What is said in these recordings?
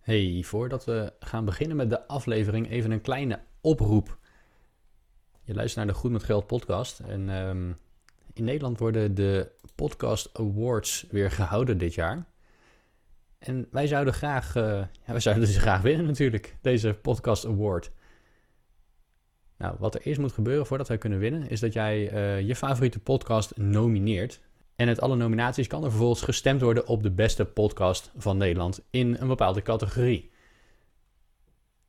Hey, voordat we gaan beginnen met de aflevering, even een kleine oproep. Je luistert naar de Goed met Geld podcast. En ehm, in Nederland worden de Podcast Awards weer gehouden dit jaar. En wij zouden graag, uh, ja, wij zouden ze graag winnen natuurlijk, deze Podcast Award. Nou, wat er eerst moet gebeuren voordat wij kunnen winnen, is dat jij uh, je favoriete podcast nomineert. En uit alle nominaties kan er vervolgens gestemd worden op de beste podcast van Nederland in een bepaalde categorie.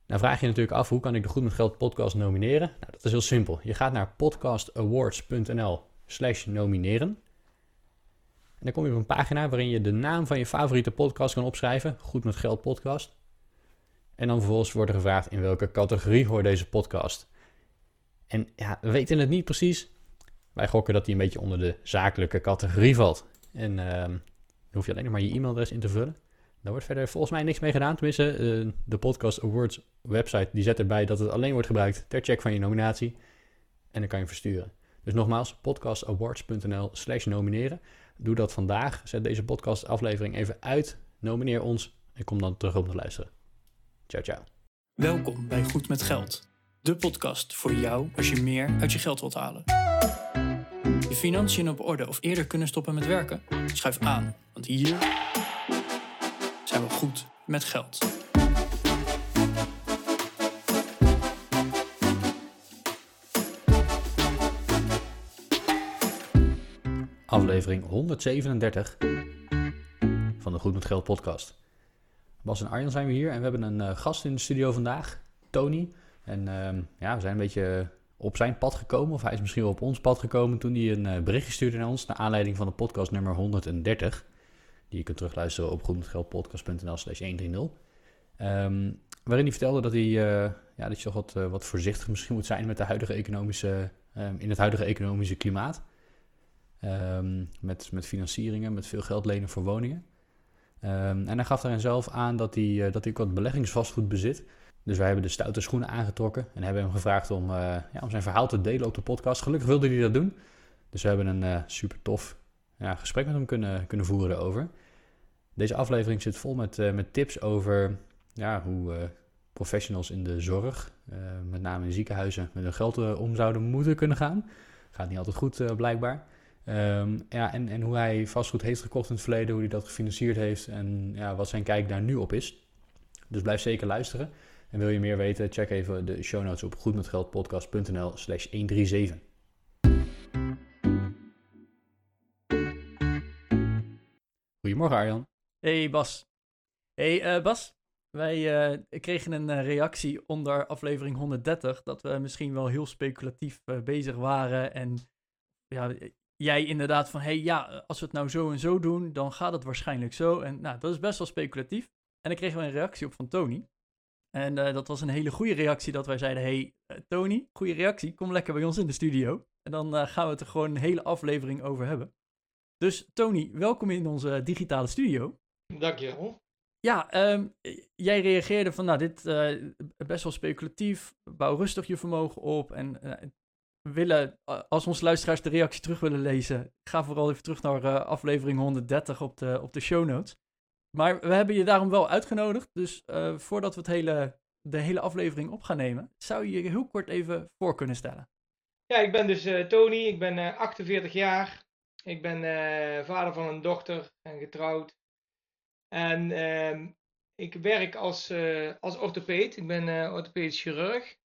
Nou vraag je natuurlijk af, hoe kan ik de Goed met Geld podcast nomineren? Nou, dat is heel simpel. Je gaat naar podcastawards.nl slash nomineren. En dan kom je op een pagina waarin je de naam van je favoriete podcast kan opschrijven. Goed met Geld podcast. En dan vervolgens wordt er gevraagd in welke categorie hoort deze podcast. En ja, we weten het niet precies. Wij gokken dat hij een beetje onder de zakelijke categorie valt. En uh, dan hoef je alleen nog maar je e-mailadres in te vullen. Daar wordt verder volgens mij niks mee gedaan. Tenminste, uh, de Podcast Awards website die zet erbij dat het alleen wordt gebruikt ter check van je nominatie. En dan kan je versturen. Dus nogmaals, podcastawards.nl slash nomineren. Doe dat vandaag. Zet deze podcast aflevering even uit. Nomineer ons en kom dan terug om te luisteren. Ciao, ciao. Welkom bij Goed met Geld. De podcast voor jou als je meer uit je geld wilt halen. Je financiën op orde of eerder kunnen stoppen met werken? Schuif aan, want hier zijn we goed met geld. Aflevering 137 van de Goed met Geld podcast. Bas en Arjan zijn we hier en we hebben een uh, gast in de studio vandaag, Tony. En uh, ja, we zijn een beetje op zijn pad gekomen, of hij is misschien wel op ons pad gekomen toen hij een uh, berichtje stuurde naar ons, naar aanleiding van de podcast nummer 130. Die je kunt terugluisteren op goedmetgeldpodcast.nl slash 130. Um, waarin hij vertelde dat hij, uh, ja, dat je toch wat, wat voorzichtig misschien moet zijn met de huidige economische, um, in het huidige economische klimaat. Um, met, met financieringen, met veel geld lenen voor woningen. En hij gaf daarin zelf aan dat hij, dat hij ook wat beleggingsvastgoed bezit. Dus wij hebben de stoute schoenen aangetrokken en hebben hem gevraagd om, uh, ja, om zijn verhaal te delen op de podcast. Gelukkig wilde hij dat doen. Dus we hebben een uh, super tof ja, gesprek met hem kunnen, kunnen voeren over. Deze aflevering zit vol met, met tips over ja, hoe professionals in de zorg, met name in ziekenhuizen, met hun geld om zouden moeten kunnen gaan. Gaat niet altijd goed, blijkbaar. Um, ja, en, en hoe hij vastgoed heeft gekocht in het verleden, hoe hij dat gefinancierd heeft en ja, wat zijn kijk daar nu op is. Dus blijf zeker luisteren. En wil je meer weten, check even de show notes op goedmetgeldpodcast.nl slash 137. Goedemorgen Arjan. Hey Bas. Hey uh, Bas, wij uh, kregen een uh, reactie onder aflevering 130 dat we misschien wel heel speculatief bezig waren en ja, jij inderdaad van, hey ja, als we het nou zo en zo doen, dan gaat het waarschijnlijk zo. En nou, dat is best wel speculatief. En dan kregen we een reactie op van Tony. En uh, dat was een hele goede reactie dat wij zeiden, hey uh, Tony, goede reactie, kom lekker bij ons in de studio. En dan uh, gaan we het er gewoon een hele aflevering over hebben. Dus Tony, welkom in onze digitale studio. Dankjewel. Ja, um, jij reageerde van, nou, dit best wel speculatief, bouw rustig je vermogen op en willen, als onze luisteraars de reactie terug willen lezen, ga vooral even terug naar aflevering 130 op de, op de show notes. Maar we hebben je daarom wel uitgenodigd. Dus uh, voordat we het hele, de hele aflevering op gaan nemen, zou je je heel kort even voor kunnen stellen. Ja, ik ben dus uh, Tony, ik ben 48 jaar. Ik ben vader van een dochter en getrouwd. En ehm, ik werk als, als orthopeed. Ik ben orthopedisch chirurg.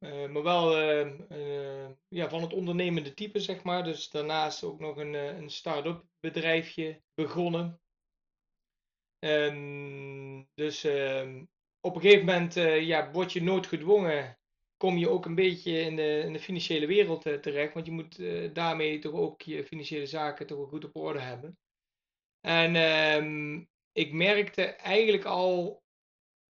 Maar wel uh, ja, van het ondernemende type, zeg maar. Dus daarnaast ook nog een, een start-up bedrijfje begonnen. Um, dus ehm, op een gegeven moment ja, word je nooit gedwongen. Kom je ook een beetje in de, in de financiële wereld terecht. Want je moet daarmee toch ook je financiële zaken toch goed op orde hebben. En um, ik merkte eigenlijk al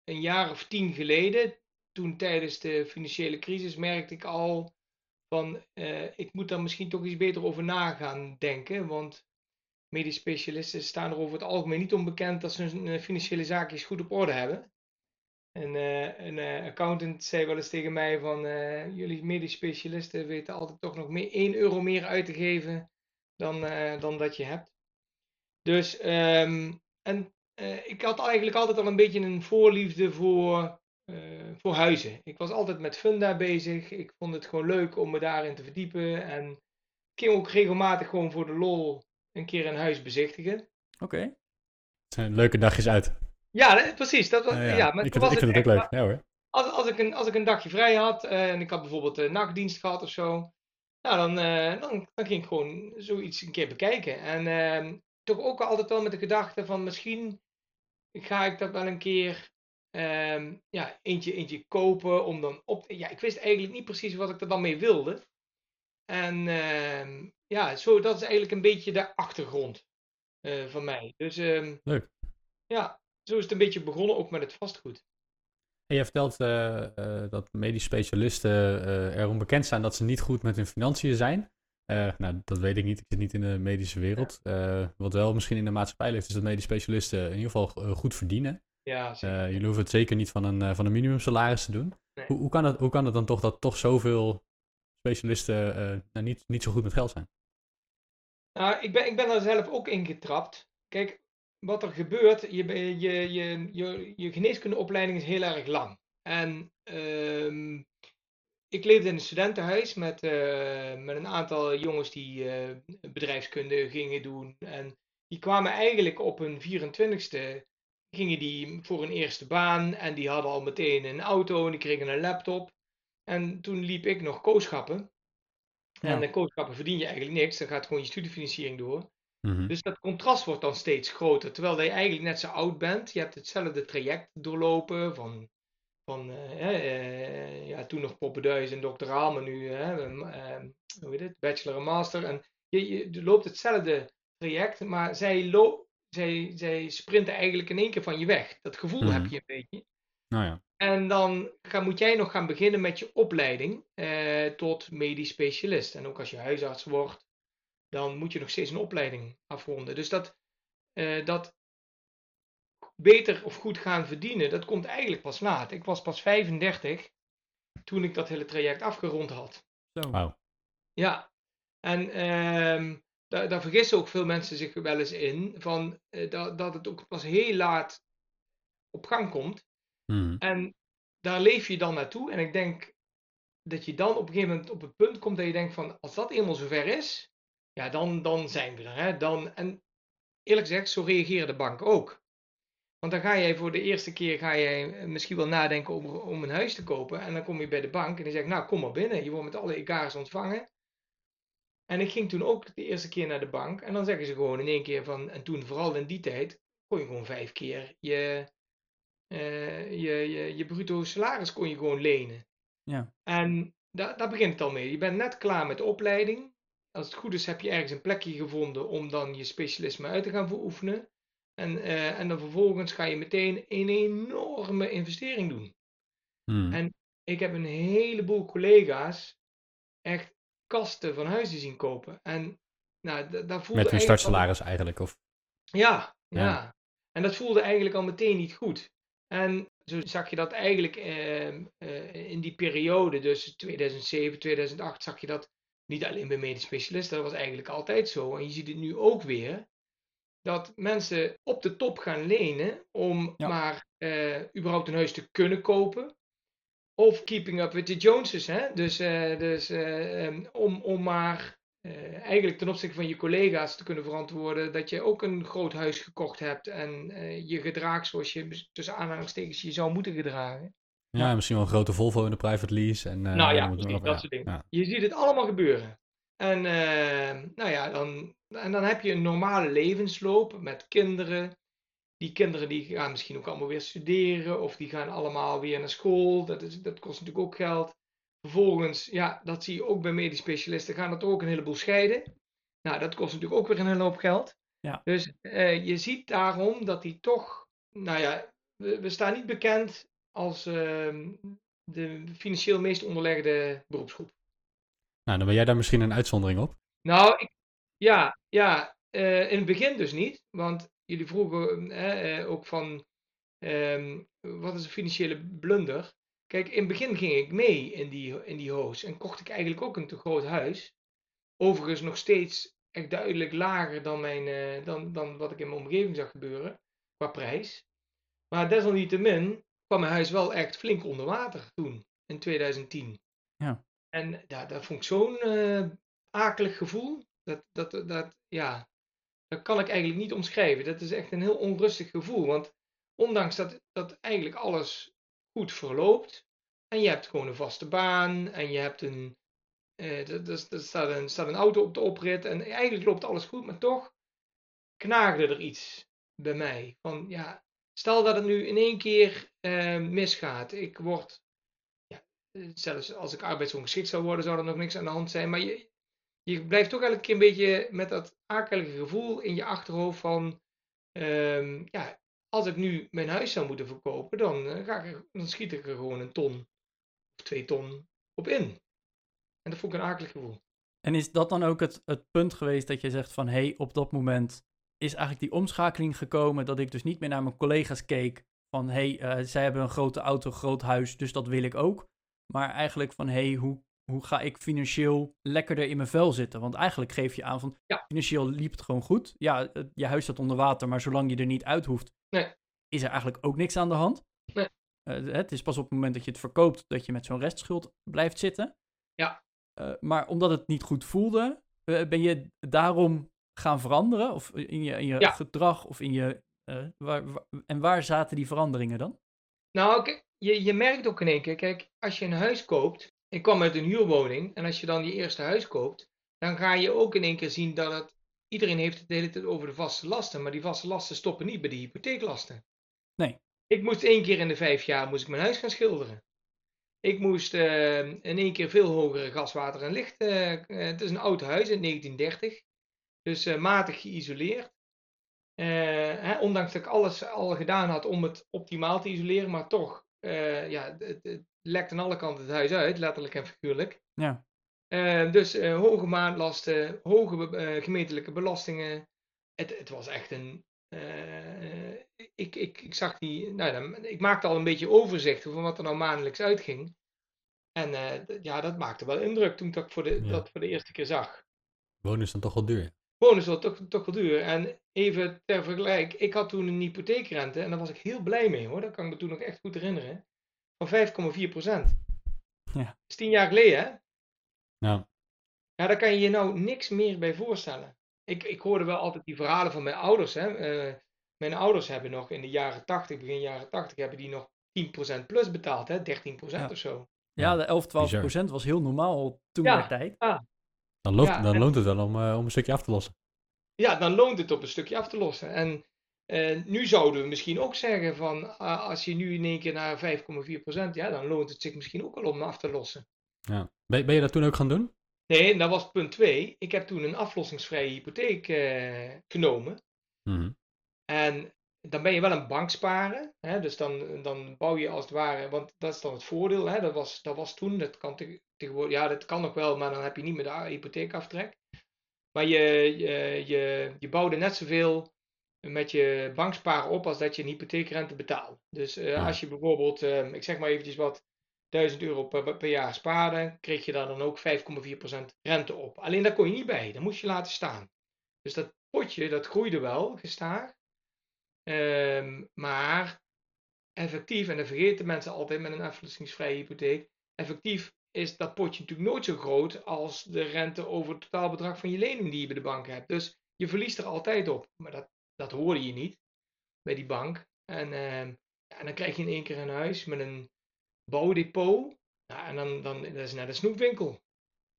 een jaar of tien geleden, toen tijdens de financiële crisis merkte ik al van ik moet daar misschien toch iets beter over na gaan denken. Want medisch specialisten staan er over het algemeen niet onbekend dat ze hun financiële zaakjes goed op orde hebben. En uh, een uh, accountant zei wel eens tegen mij van jullie medisch specialisten weten altijd toch nog meer, 1 euro meer uit te geven dan, dan dat je hebt. Dus um, en eh, ik had eigenlijk altijd al een beetje een voorliefde voor, eh, voor huizen. Ik was altijd met funda bezig. Ik vond het gewoon leuk om me daarin te verdiepen. En ik ging ook regelmatig gewoon voor de lol een keer een huis bezichtigen. Oké. Het zijn leuke dagjes uit. Ja, precies. Dat was, Ja, ja, ja. maar ik vind, was ik vind het ook leuk. Ja hoor. als, als, ik een, als ik een dagje vrij had eh, en ik had bijvoorbeeld een nachtdienst gehad of zo, nou, dan, eh, dan, dan ging ik gewoon zoiets een keer bekijken. En ehm, toch ook altijd wel met de gedachte van misschien ga ik dat wel een keer ehm, ja, eentje, eentje kopen om dan op te- Ja, ik wist eigenlijk niet precies wat ik er dan mee wilde. En ehm, ja, zo, dat is eigenlijk een beetje de achtergrond eh, van mij. Dus ehm, Leuk. ja, zo is het een beetje begonnen ook met het vastgoed. En je vertelt eh, eh, dat medisch specialisten erom bekend zijn dat ze niet goed met hun financiën zijn. Nou, dat weet ik niet. Ik zit niet in de medische wereld. Wat wel misschien in de maatschappij leeft, is dat medisch specialisten in ieder geval goed verdienen. Ja, jullie hoeven het zeker niet van een, van een minimumsalaris te doen. Nee. Hoe, hoe, kan het, hoe kan het dan toch dat toch zoveel specialisten nou, niet, niet zo goed met geld zijn? Nou, ik ben, ik ben daar zelf ook in getrapt. Kijk, wat er gebeurt, je, je, je, je, je geneeskundeopleiding is heel erg lang. En ehm, ik leefde in een studentenhuis met, eh, met een aantal jongens die eh, bedrijfskunde gingen doen. En die kwamen eigenlijk op hun 24ste, gingen die voor een eerste baan. En die hadden al meteen een auto en die kregen een laptop. En toen liep ik nog kooschappen. Ja. En de kooschappen verdien je eigenlijk niks, dan gaat gewoon je studiefinanciering door. Mhm. Dus dat contrast wordt dan steeds groter, terwijl je eigenlijk net zo oud bent. Je hebt hetzelfde traject doorlopen van, van eh, eh, ja, toen nog poppenduis en doctoraal, maar nu eh, eh, hoe heet het, bachelor en master. En je, je, loopt hetzelfde traject, maar zij, lo zij, zij sprinten eigenlijk in één keer van je weg. Dat gevoel Mhm. heb je een beetje. Nou ja. En dan ga, moet jij nog gaan beginnen met je opleiding eh, tot medisch specialist. En ook als je huisarts wordt, dan moet je nog steeds een opleiding afronden. Dus dat, eh, dat beter of goed gaan verdienen, dat komt eigenlijk pas laat. Ik was pas 35 toen ik dat hele traject afgerond had. Zo. Ja, en ehm, daar, daar vergissen ook veel mensen zich wel eens in, van, eh, dat, dat het ook pas heel laat op gang komt. Mhm. En daar leef je dan naartoe. En ik denk dat je dan op een gegeven moment op het punt komt dat je denkt van als dat eenmaal zover is, ja, dan, dan zijn we er. Hè? Dan, en eerlijk gezegd, zo reageren de banken ook. Want dan ga jij voor de eerste keer ga jij misschien wel nadenken om, om een huis te kopen. En dan kom je bij de bank en die zegt, nou kom maar binnen. Je wordt met alle egaars ontvangen. En ik ging toen ook de eerste keer naar de bank. En dan zeggen ze gewoon in één keer van, en toen vooral in die tijd, kon je gewoon vijf keer je, eh, je, je, je bruto salaris kon je gewoon lenen. Ja. En daar, daar begint het al mee. Je bent net klaar met de opleiding. Als het goed is, heb je ergens een plekje gevonden om dan je specialisme uit te gaan veroefenen. En, eh, en dan vervolgens ga je meteen een enorme investering doen. Mhm. En ik heb een heleboel collega's echt kasten van huizen zien kopen. En nou, da- daar voelde Met hun al- startsalaris eigenlijk. Of... ja, ja, Ja. En dat voelde eigenlijk al meteen niet goed. En zo zag je dat eigenlijk ehm, eh, in die periode, dus 2007, 2008, zag je dat niet alleen bij medisch specialisten, dat was eigenlijk altijd zo. En je ziet het nu ook weer, dat mensen op de top gaan lenen om Ja. maar eh, überhaupt een huis te kunnen kopen. Of keeping up with the Joneses, hè? Dus, eh, dus eh, ehm, om, om maar eh, eigenlijk ten opzichte van je collega's te kunnen verantwoorden dat je ook een groot huis gekocht hebt en eh, je gedraagt zoals je tussen aanhalingstekens je zou moeten gedragen. Ja, misschien wel een grote Volvo in de private lease. En, eh, nou ja, dan moet- precies, ja, dat soort dingen. ja. Je ziet het allemaal gebeuren. En, eh, nou ja, dan, en dan heb je een normale levensloop met kinderen. Die kinderen die gaan misschien ook allemaal weer studeren of die gaan allemaal weer naar school. Dat, is, dat kost natuurlijk ook geld. Vervolgens, ja, dat zie je ook bij medisch specialisten, gaan dat ook een heleboel scheiden. Nou, dat kost natuurlijk ook weer een hele hoop geld. Ja. Dus eh, je ziet daarom dat die toch, nou ja, we, we staan niet bekend als ehm, de financieel meest onderlegde beroepsgroep. Nou, dan ben jij daar misschien een uitzondering op. Nou, ik, ja, ja eh, in het begin dus niet. Want jullie vroegen eh, ook van, ehm, wat is een financiële blunder? Kijk, in het begin ging ik mee in die, in die hoos en kocht ik eigenlijk ook een te groot huis. Overigens nog steeds echt duidelijk lager dan, mijn, eh, dan, dan wat ik in mijn omgeving zag gebeuren. qua prijs. Maar desalniettemin kwam mijn huis wel echt flink onder water toen, in 2010. Ja. En ja, dat vond ik zo'n eh, akelig gevoel. Dat, dat, dat, ja, dat kan ik eigenlijk niet omschrijven. Dat is echt een heel onrustig gevoel. Want ondanks dat, dat eigenlijk alles goed verloopt. En je hebt gewoon een vaste baan. En je hebt een. eh, er, staat, een, staat een auto op de oprit. En eigenlijk loopt alles goed. Maar toch knaagde er iets bij mij. Van ja, stel dat het nu in één keer eh, misgaat. Ik word. Ja, eh, zelfs als ik arbeidsongeschikt zou worden, zou er nog niks aan de hand zijn. Maar je, je blijft toch elke keer een beetje met dat akelige gevoel in je achterhoofd van. ehm, ja, als ik nu mijn huis zou moeten verkopen, dan, eh, ga ik dan schiet ik er gewoon een ton of twee ton op in. En dat vond ik een akelig gevoel. En is dat dan ook het, het punt geweest dat je zegt van... hé, hey, op dat moment is eigenlijk die omschakeling gekomen... dat ik dus niet meer naar mijn collega's keek van... hé, hey, eh, zij hebben een grote auto, groot huis, dus dat wil ik ook. Maar eigenlijk van, hé, hey, hoe, hoe ga ik financieel lekkerder in mijn vel zitten? Want eigenlijk geef je aan van, Ja. financieel liep het gewoon goed. Ja, je huis staat onder water, maar zolang je er niet uit hoeft... Nee. is er eigenlijk ook niks aan de hand. Nee. Eh, het is pas op het moment dat je het verkoopt... dat je met zo'n restschuld blijft zitten. Ja. Eh, maar omdat het niet goed voelde, eh, ben je daarom gaan veranderen? Of in je, in je Ja. gedrag of in je. waar, waar- en waar zaten die veranderingen dan? Nou, je, je merkt ook in één keer, kijk, als je een huis koopt, ik kwam uit een huurwoning, en als je dan je eerste huis koopt, dan ga je ook in één keer zien dat het, iedereen heeft het de hele tijd over de vaste lasten, maar die vaste lasten stoppen niet bij de hypotheeklasten. Nee. Ik moest één keer in de vijf jaar moest ik mijn huis gaan schilderen. Ik moest eh, in één keer veel hogere gas, water en licht. eh, eh, het is een oud huis in 1930, dus matig geïsoleerd. Hè, ondanks dat ik alles al gedaan had om het optimaal te isoleren, maar toch, eh, ja, het, het lekt aan alle kanten het huis uit, letterlijk en figuurlijk. Ja. Eh, dus eh, hoge maandlasten, hoge be- eh, gemeentelijke belastingen. Het, het was echt een. eh, ik, ik, ik zag die. Nou, dan, ik maakte al een beetje overzichten van wat er nou maandelijks uitging. En eh, ja, dat maakte wel indruk toen ik dat voor de, Ja. dat voor de eerste keer zag. Wonen is dan toch wel duur. Wonen is wel toch, toch wel duur. En even ter vergelijk, ik had toen een hypotheekrente en daar was ik heel blij mee hoor. Dat kan ik me toen nog echt goed herinneren. Van 5,4 procent. Ja. Dat is tien jaar geleden hè. Nou, Ja, daar kan je je nou niks meer bij voorstellen. Ik, ik hoorde wel altijd die verhalen van mijn ouders. Hè. Eh, mijn ouders hebben nog in de jaren 80, begin jaren 80, hebben die nog 10% plus betaald. Hè? 13% Ja. of zo. Ja, de 11, 12 Bizar. procent was heel normaal toen Ja. der tijd. Dan, loont, Ja, dan en- loont het wel om, eh, om een stukje af te lossen. Ja, dan loont het op een stukje af te lossen. En eh, nu zouden we misschien ook zeggen van, ah, als je nu in één keer naar 5,4%, ja, dan loont het zich misschien ook wel om af te lossen. Ja. Ben, ben je dat toen ook gaan doen? Nee, dat was punt 2. Ik heb toen een aflossingsvrije hypotheek eh, genomen. Mhm. En dan ben je wel een banksparen. Hè? Dus dan, dan bouw je als het ware, want dat is dan het voordeel. Hè? Dat, was, dat was toen, dat kan te- tegenwoordig, ja, dat kan nog wel, maar dan heb je niet meer de hypotheekaftrek. Maar je, je, je, je bouwde net zoveel met je banksparen op als dat je een hypotheekrente betaalt. Dus eh, Ja. als je bijvoorbeeld, eh, ik zeg maar eventjes wat, 1000 euro per, per jaar spaarde, kreeg je daar dan ook 5,4% rente op. Alleen daar kon je niet bij, dat moest je laten staan. Dus dat potje, dat groeide wel gestaag. Ehm, maar effectief, en dat vergeten mensen altijd met een aflossingsvrije hypotheek, effectief is dat potje natuurlijk nooit zo groot als de rente over het totaalbedrag van je lening die je bij de bank hebt. Dus je verliest er altijd op. Maar dat, dat hoorde je niet bij die bank. En, ehm, ja, dan krijg je in één keer een huis met een bouwdepot. Ja, en dan, dan dat is net een snoepwinkel.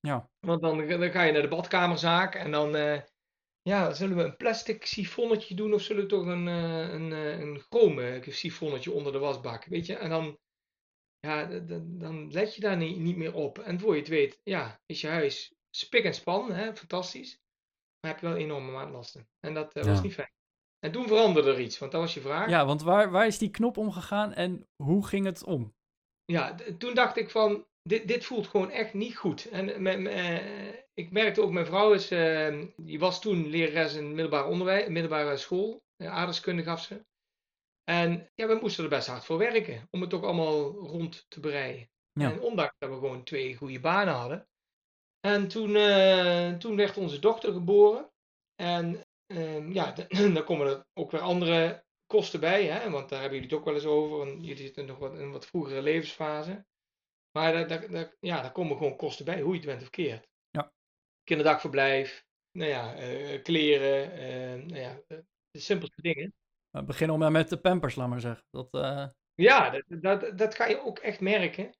Ja. Want dan, dan ga je naar de badkamerzaak en dan eh, ja, zullen we een plastic sifonnetje doen of zullen we toch een, eh, een, eh, een chrome sifonnetje onder de wasbak, weet je? En dan, ja, d- d- dan let je daar niet, niet meer op. En voor je het weet, ja, is je huis spik en span, hè, fantastisch. Maar heb je wel enorme maandlasten. En dat eh, was Ja. niet fijn. En toen veranderde er iets, want dat was je vraag. Ja, want waar, waar is die knop omgegaan en hoe ging het om? ja, d- toen dacht ik van, dit, dit voelt gewoon echt niet goed. En me- me- eh, ik merkte ook, mijn vrouw is, eh, die was toen lerares in middelbaar onderwijs, middelbare school, uh, aardrijkskunde gaf ze. En ja, we moesten er best hard voor werken, om het ook allemaal rond te breien. Ja. En ondanks dat we gewoon twee goede banen hadden. En toen, eh, toen werd onze dochter geboren. En ehm, ja, dan komen er ook weer andere kosten bij, hè? want daar hebben jullie het ook wel eens over. Want jullie zitten nog wat in een wat vroegere levensfase. Maar daar, daar, daar, ja, daar komen gewoon kosten bij, hoe je het bent of keert. Ja. Kinderdagverblijf, nou ja, eh, kleren, eh, nou ja, eh, de simpelste dingen. We beginnen maar met de pampers, laat maar zeggen. Dat, Ja, dat, dat, dat ga je ook echt merken.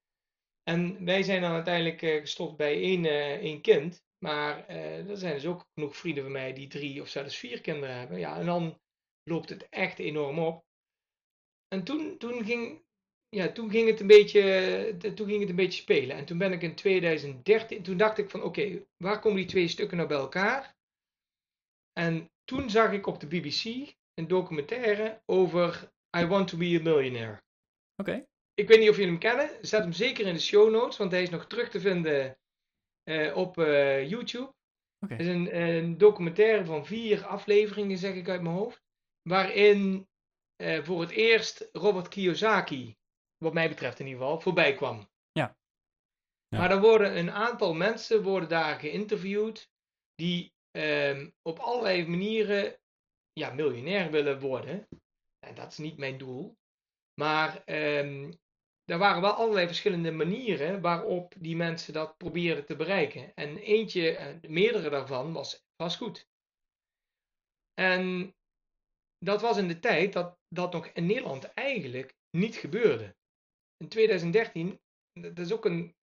En wij zijn dan uiteindelijk gestopt bij één, één kind. Maar er zijn dus ook genoeg vrienden van mij die drie of zelfs vier kinderen hebben. Ja, en dan loopt het echt enorm op. En toen, toen, ging, ja, toen, ging het een beetje, eh, toen ging het een beetje spelen. En toen ben ik in 2013, toen dacht ik van oké, waar komen die twee stukken nou bij elkaar? En toen zag ik op de BBC een documentaire over I Want to Be a Millionaire. Oké. Ik weet niet of jullie hem kennen. Zet hem zeker in de show notes, want hij is nog terug te vinden eh, op eh, YouTube. Oké. Het is een, een documentaire van vier afleveringen, zeg ik uit mijn hoofd. Waarin voor het eerst Robert Kiyosaki, wat mij betreft in ieder geval, voorbij kwam. Ja. Ja. Maar er worden een aantal mensen worden daar geïnterviewd die ehm, op allerlei manieren ja, miljonair willen worden. En dat is niet mijn doel. Maar ehm, er waren wel allerlei verschillende manieren waarop die mensen dat probeerden te bereiken. En eentje, meerdere daarvan, was vastgoed. En dat was in de tijd dat dat nog in Nederland eigenlijk niet gebeurde. In 2013, dat is ook een.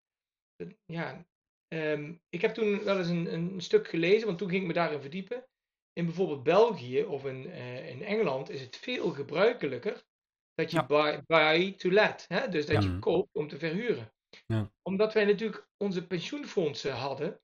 Ja, ehm, ik heb toen wel eens een, een stuk gelezen, want toen ging ik me daarin verdiepen. In bijvoorbeeld België of in, eh, in Engeland is het veel gebruikelijker dat je Ja. buy, buy to let, hè? dus dat Ja. je koopt om te verhuren. Ja. Omdat wij natuurlijk onze pensioenfondsen hadden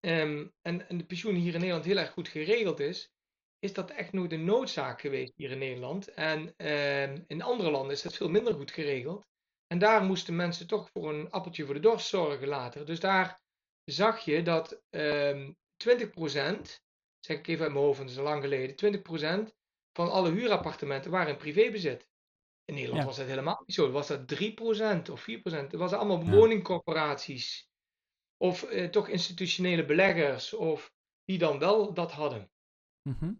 ehm, en, en de pensioen hier in Nederland heel erg goed geregeld is, is dat echt nooit een noodzaak geweest hier in Nederland. En ehm, in andere landen is dat veel minder goed geregeld. En daar moesten mensen toch voor een appeltje voor de dorst zorgen later. Dus daar zag je dat ehm 20%, zeg ik even uit mijn hoofd, want dat is lang geleden, 20% van alle huurappartementen waren in privébezit. In Nederland Ja. was dat helemaal niet zo. Was dat 3% of 4%? Dat waren allemaal Ja. woningcorporaties. Of eh, toch institutionele beleggers. Of die dan wel dat hadden. Mhm.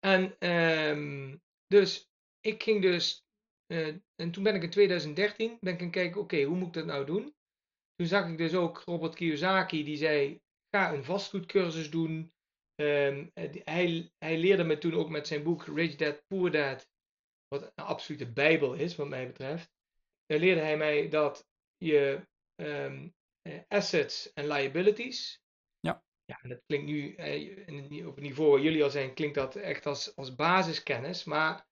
En ehm, dus ik ging dus, eh, en toen ben ik in 2013 ben ik gaan kijken, oké, hoe moet ik dat nou doen? Toen zag ik dus ook Robert Kiyosaki die zei, ga een vastgoedcursus doen. Ehm, eh, hij, hij leerde me toen ook met zijn boek Rich Dad Poor Dad, wat een absolute bijbel is wat mij betreft. Daar leerde hij mij dat je ehm, eh, assets en liabilities, ja, en dat klinkt nu eh, op het niveau waar jullie al zijn, klinkt dat echt als, als basiskennis. Maar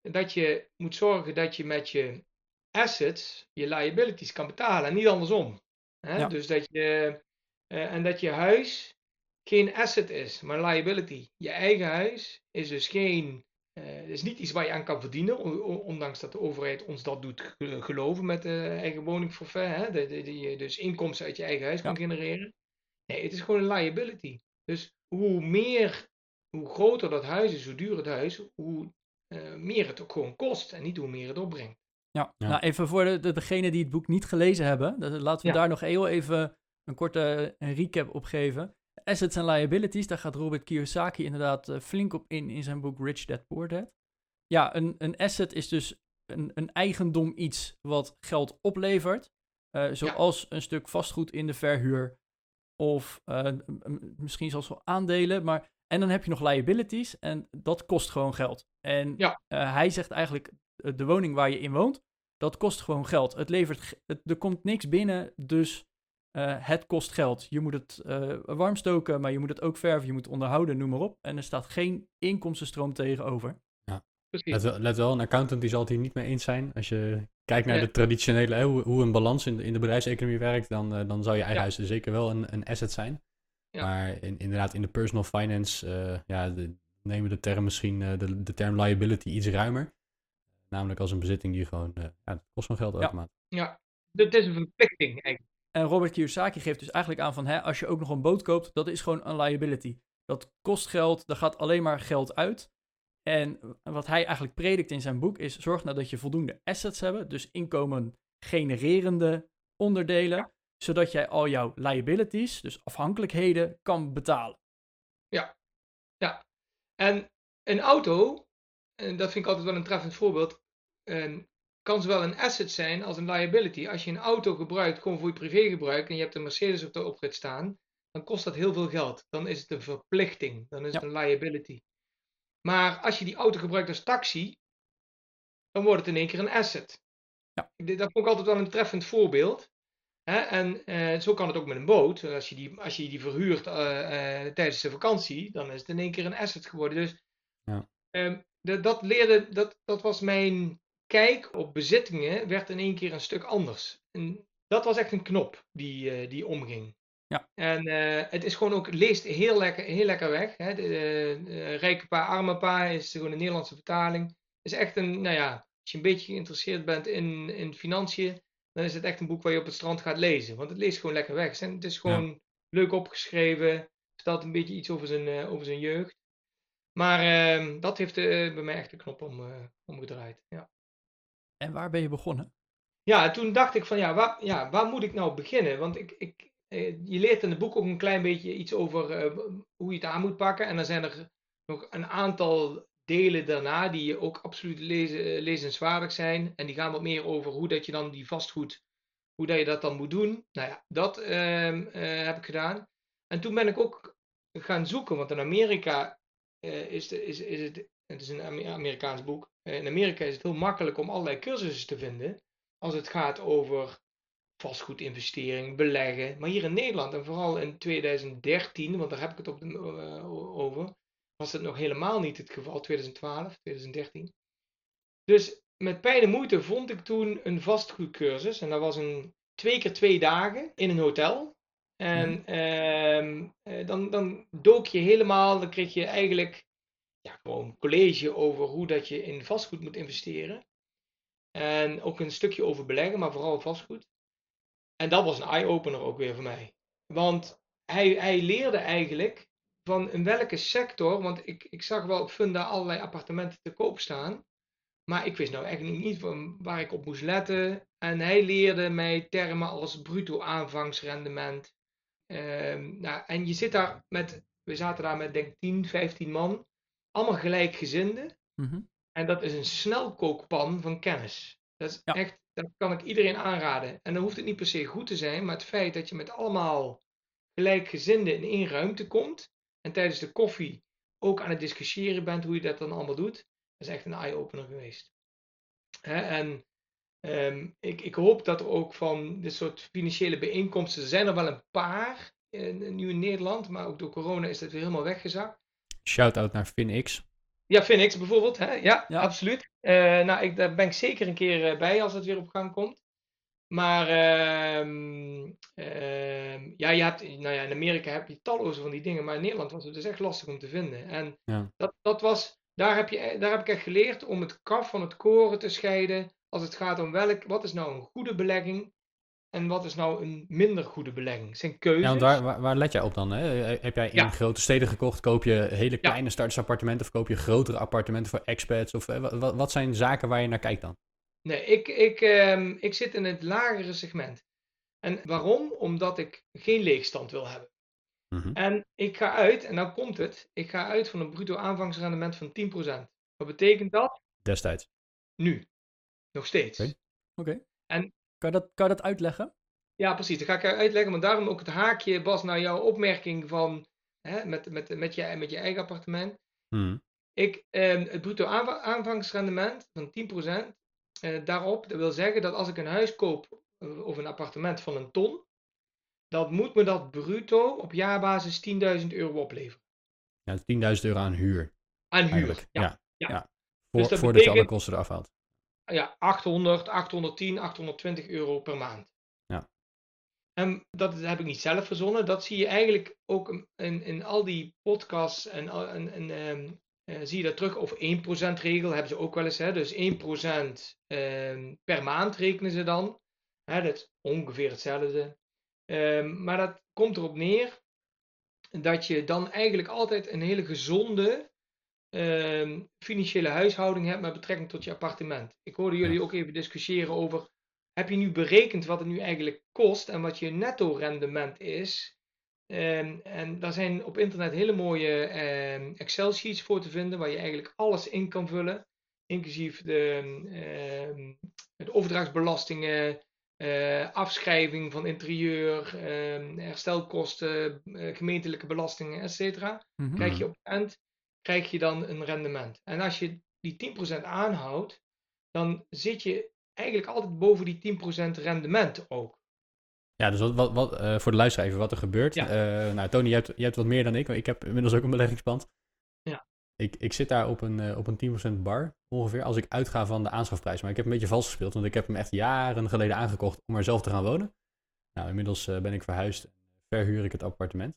dat je moet zorgen dat je met je assets je liabilities kan betalen en niet andersom. Hè? Ja. Dus dat je, eh, en dat je huis geen asset is, maar liability. Je eigen huis is dus geen, eh, is niet iets waar je aan kan verdienen, ondanks dat de overheid ons dat doet ge- geloven met de eigen woningforfait. Hè? Dat, dat je dus inkomsten uit je eigen huis kan genereren. Nee, het is gewoon een liability. Dus hoe meer, hoe groter dat huis is, hoe duurder het huis, hoe eh, meer het ook gewoon kost en niet hoe meer het opbrengt. Ja. Ja. nou even voor de, de, degenen die het boek niet gelezen hebben, dat- laten we Ja. daar nog heel even een korte een recap op geven. Assets en liabilities, daar gaat Robert Kiyosaki inderdaad eh, flink op in in zijn boek Rich Dad Poor Dad. Ja, een, een asset is dus een, een eigendom iets wat geld oplevert, eh, zoals een stuk vastgoed in de verhuur of eh, misschien zelfs wel aandelen, maar en dan heb je nog liabilities en dat kost gewoon geld. En Ja. eh, hij zegt eigenlijk, eh, de woning waar je in woont, dat kost gewoon geld. Het levert, het, er komt niks binnen, dus het kost geld. Je moet het eh, warm stoken, maar je moet het ook verven, je moet het onderhouden, noem maar op. En er staat geen inkomstenstroom tegenover. Precies. Let wel, let wel, een accountant die zal het hier niet mee eens zijn. Als je kijkt naar Ja. de traditionele, hè, hoe, hoe een balans in de, in de bedrijfseconomie werkt, dan, eh, dan zou je eigen Ja. huis er zeker wel een, een asset zijn. Ja. Maar in, inderdaad, in de personal finance eh, ja, de, nemen we de term misschien, eh, de, de term liability iets ruimer. Namelijk als een bezitting die gewoon, eh, ja, kost van geld Ja. automatisch. Ja, dit is een verplichting eigenlijk. En Robert Kiyosaki geeft dus eigenlijk aan van, hè, als je ook nog een boot koopt, dat is gewoon een liability. Dat kost geld, daar gaat alleen maar geld uit. En wat hij eigenlijk predikt in zijn boek is, zorg nou dat je voldoende assets hebt, dus inkomen genererende onderdelen, zodat jij al jouw liabilities, dus afhankelijkheden, kan betalen. En een auto en dat vind ik altijd wel een treffend voorbeeld, ehm, kan zowel een asset zijn als een liability. Als je een auto gebruikt gewoon voor je privégebruik en je hebt een Mercedes op de oprit staan, dan kost dat heel veel geld. Dan is het een verplichting, dan is Ja. het een liability. Maar als je die auto gebruikt als taxi, dan wordt het in één keer een asset. Ja. Dat vond ik altijd wel een treffend voorbeeld. Hè? En eh, zo kan het ook met een boot. Als je die, als je die verhuurt eh, eh, tijdens de vakantie, dan is het in één keer een asset geworden. Dus Ja. ehm, dat, dat leerde, dat, dat was mijn kijk op bezittingen, werd in één keer een stuk anders. En dat was echt een knop die, die omging. Ja. En eh, het is gewoon ook, leest heel lekker, heel lekker weg. Hè? De, eh, rijke pa, arme pa is gewoon een Nederlandse vertaling. Het is echt een, nou ja, als je een beetje geïnteresseerd bent in, in financiën, dan is het echt een boek waar je op het strand gaat lezen. Want het leest gewoon lekker weg. Het is- Het is gewoon leuk opgeschreven. Het vertelt een beetje iets over zijn, eh, over zijn jeugd. Maar ehm, dat heeft bij mij echt de knop om, omgedraaid. Ja. En waar ben je begonnen? Ja, en toen dacht ik van ja, waar, ja, waar moet ik nou beginnen? Want ik, ik, je leert in het boek ook een klein beetje iets over eh, hoe je het aan moet pakken. En dan zijn er nog een aantal delen daarna die ook absoluut lezen, eh, lezenswaardig zijn. En die gaan wat meer over hoe dat je dan die vastgoed, hoe dat je dat dan moet doen. Nou ja, dat ehm, eh, heb ik gedaan. En toen ben ik ook gaan zoeken, want in Amerika eh, is, is, is het, het is een Ame- Amerikaans boek. Eh, in Amerika is het heel makkelijk om allerlei cursussen te vinden als het gaat over vastgoedinvestering, beleggen. Maar hier in Nederland en vooral in 2013, want daar heb ik het op de, eh, over, was het nog helemaal niet het geval, 2012, 2013. Dus met pijn en moeite vond ik toen een vastgoedcursus en dat was een twee keer twee dagen in een hotel. En ehm, eh, dan, dan dook je helemaal, dan kreeg je eigenlijk ja, gewoon college over hoe dat je in vastgoed moet investeren. En ook een stukje over beleggen, maar vooral vastgoed. En dat was een eye-opener ook weer voor mij. Want hij, hij leerde eigenlijk van in welke sector, want ik, ik zag wel op Funda allerlei appartementen te koop staan. Maar ik wist nou eigenlijk niet van waar ik op moest letten. En hij leerde mij termen als bruto aanvangsrendement. Ehm, nou, en je zit daar met, we zaten daar met denk ik 10, 15 man. Allemaal gelijkgezinden. Mhm. En dat is een snelkookpan van kennis. Dat is Ja. echt, dat kan ik iedereen aanraden. En dan hoeft het niet per se goed te zijn, maar het feit dat je met allemaal gelijkgezinden in één ruimte komt en tijdens de koffie ook aan het discussiëren bent hoe je dat dan allemaal doet, is echt een eye-opener geweest. En ehm, ik, ik hoop dat ook van dit soort financiële bijeenkomsten, er zijn er wel een paar in, nu in Nederland, maar ook door corona is dat weer helemaal weggezakt. Shout-out naar FinX. Ja, Phoenix bijvoorbeeld. Hè? Ja, Ja. absoluut. Eh, nou, ik, daar ben ik zeker een keer eh, bij als het weer op gang komt. Maar ehm, ehm, ja, je hebt, nou ja, in Amerika heb je talloze van die dingen, maar in Nederland was het dus echt lastig om te vinden. En Ja. dat, dat was, daar, heb je, daar heb ik echt geleerd om het kaf van het koren te scheiden als het gaat om welk, wat is nou een goede belegging en wat is nou een minder goede belegging. Zijn keuzes. Ja, want waar, waar, let jij op dan? Hè? Eh, Heb jij in Ja. grote steden gekocht? Koop je hele kleine startersappartementen of koop je grotere appartementen voor expats? Of eh, wa- wa- wat zijn zaken waar je naar kijkt dan? Nee, ik, ik, ehm, ik zit in het lagere segment. En waarom? Omdat ik geen leegstand wil hebben. Mhm. En ik ga uit, en nou komt het, ik ga uit van een bruto aanvangsrendement van 10%. Wat betekent dat? Destijds. Nu. Nog steeds. Oké. Oké. En- Kan je, dat, kan je dat uitleggen? Ja, precies. Dat ga ik uitleggen, maar daarom ook het haakje, Bas, naar jouw opmerking van hè, met, met, met, je, met je eigen appartement. Mhm. Ik, ehm, het bruto aanva- aanvangsrendement van 10%, eh, daarop, dat wil zeggen dat als ik een huis koop eh, of een appartement van een ton, dan moet me dat bruto op jaarbasis 10.000 euro opleveren. Ja, 10.000 euro aan huur. Aan huur. Ja. Ja. ja. ja. Dus Voor, dat voordat je alle kosten eraf haalt. Ja, 800, 810, 820 euro per maand. Ja. En dat heb ik niet zelf verzonnen. Dat zie je eigenlijk ook in, in al die podcasts en, al- en, en ehm, eh, zie je dat terug over 1% regel hebben ze ook wel eens. Hè? Dus 1% ehm, per maand rekenen ze dan. Hè, dat is ongeveer hetzelfde. Ehm, maar dat komt erop neer dat je dan eigenlijk altijd een hele gezonde ehm, financiële huishouding hebt met betrekking tot je appartement. Ik hoorde jullie ook even discussiëren over, heb je nu berekend wat het nu eigenlijk kost en wat je netto rendement is Ehm, en daar zijn op internet hele mooie ehm, Excel-sheets voor te vinden, waar je eigenlijk alles in kan vullen, inclusief de, de overdrachtsbelastingen, eh, afschrijving van interieur, herstelkosten, eh, gemeentelijke belastingen, etc. Mhm. Krijg je op het eind krijg je dan een rendement. En als je die 10% aanhoudt, dan zit je eigenlijk altijd boven die 10% rendement ook. Ja, dus wat, wat, wat, eh, voor de luisteraar even wat er gebeurt. Ja. Eh, nou, Tony, je hebt, hebt wat meer dan ik. want Ik heb inmiddels ook een beleggingspand. Ja. Ik, ik zit daar op een, eh, op een 10% bar ongeveer, als ik uitga van de aanschafprijs. Maar ik heb een beetje vals gespeeld, want ik heb hem echt jaren geleden aangekocht om er zelf te gaan wonen. Nou, inmiddels ben ik verhuisd en verhuur ik het appartement.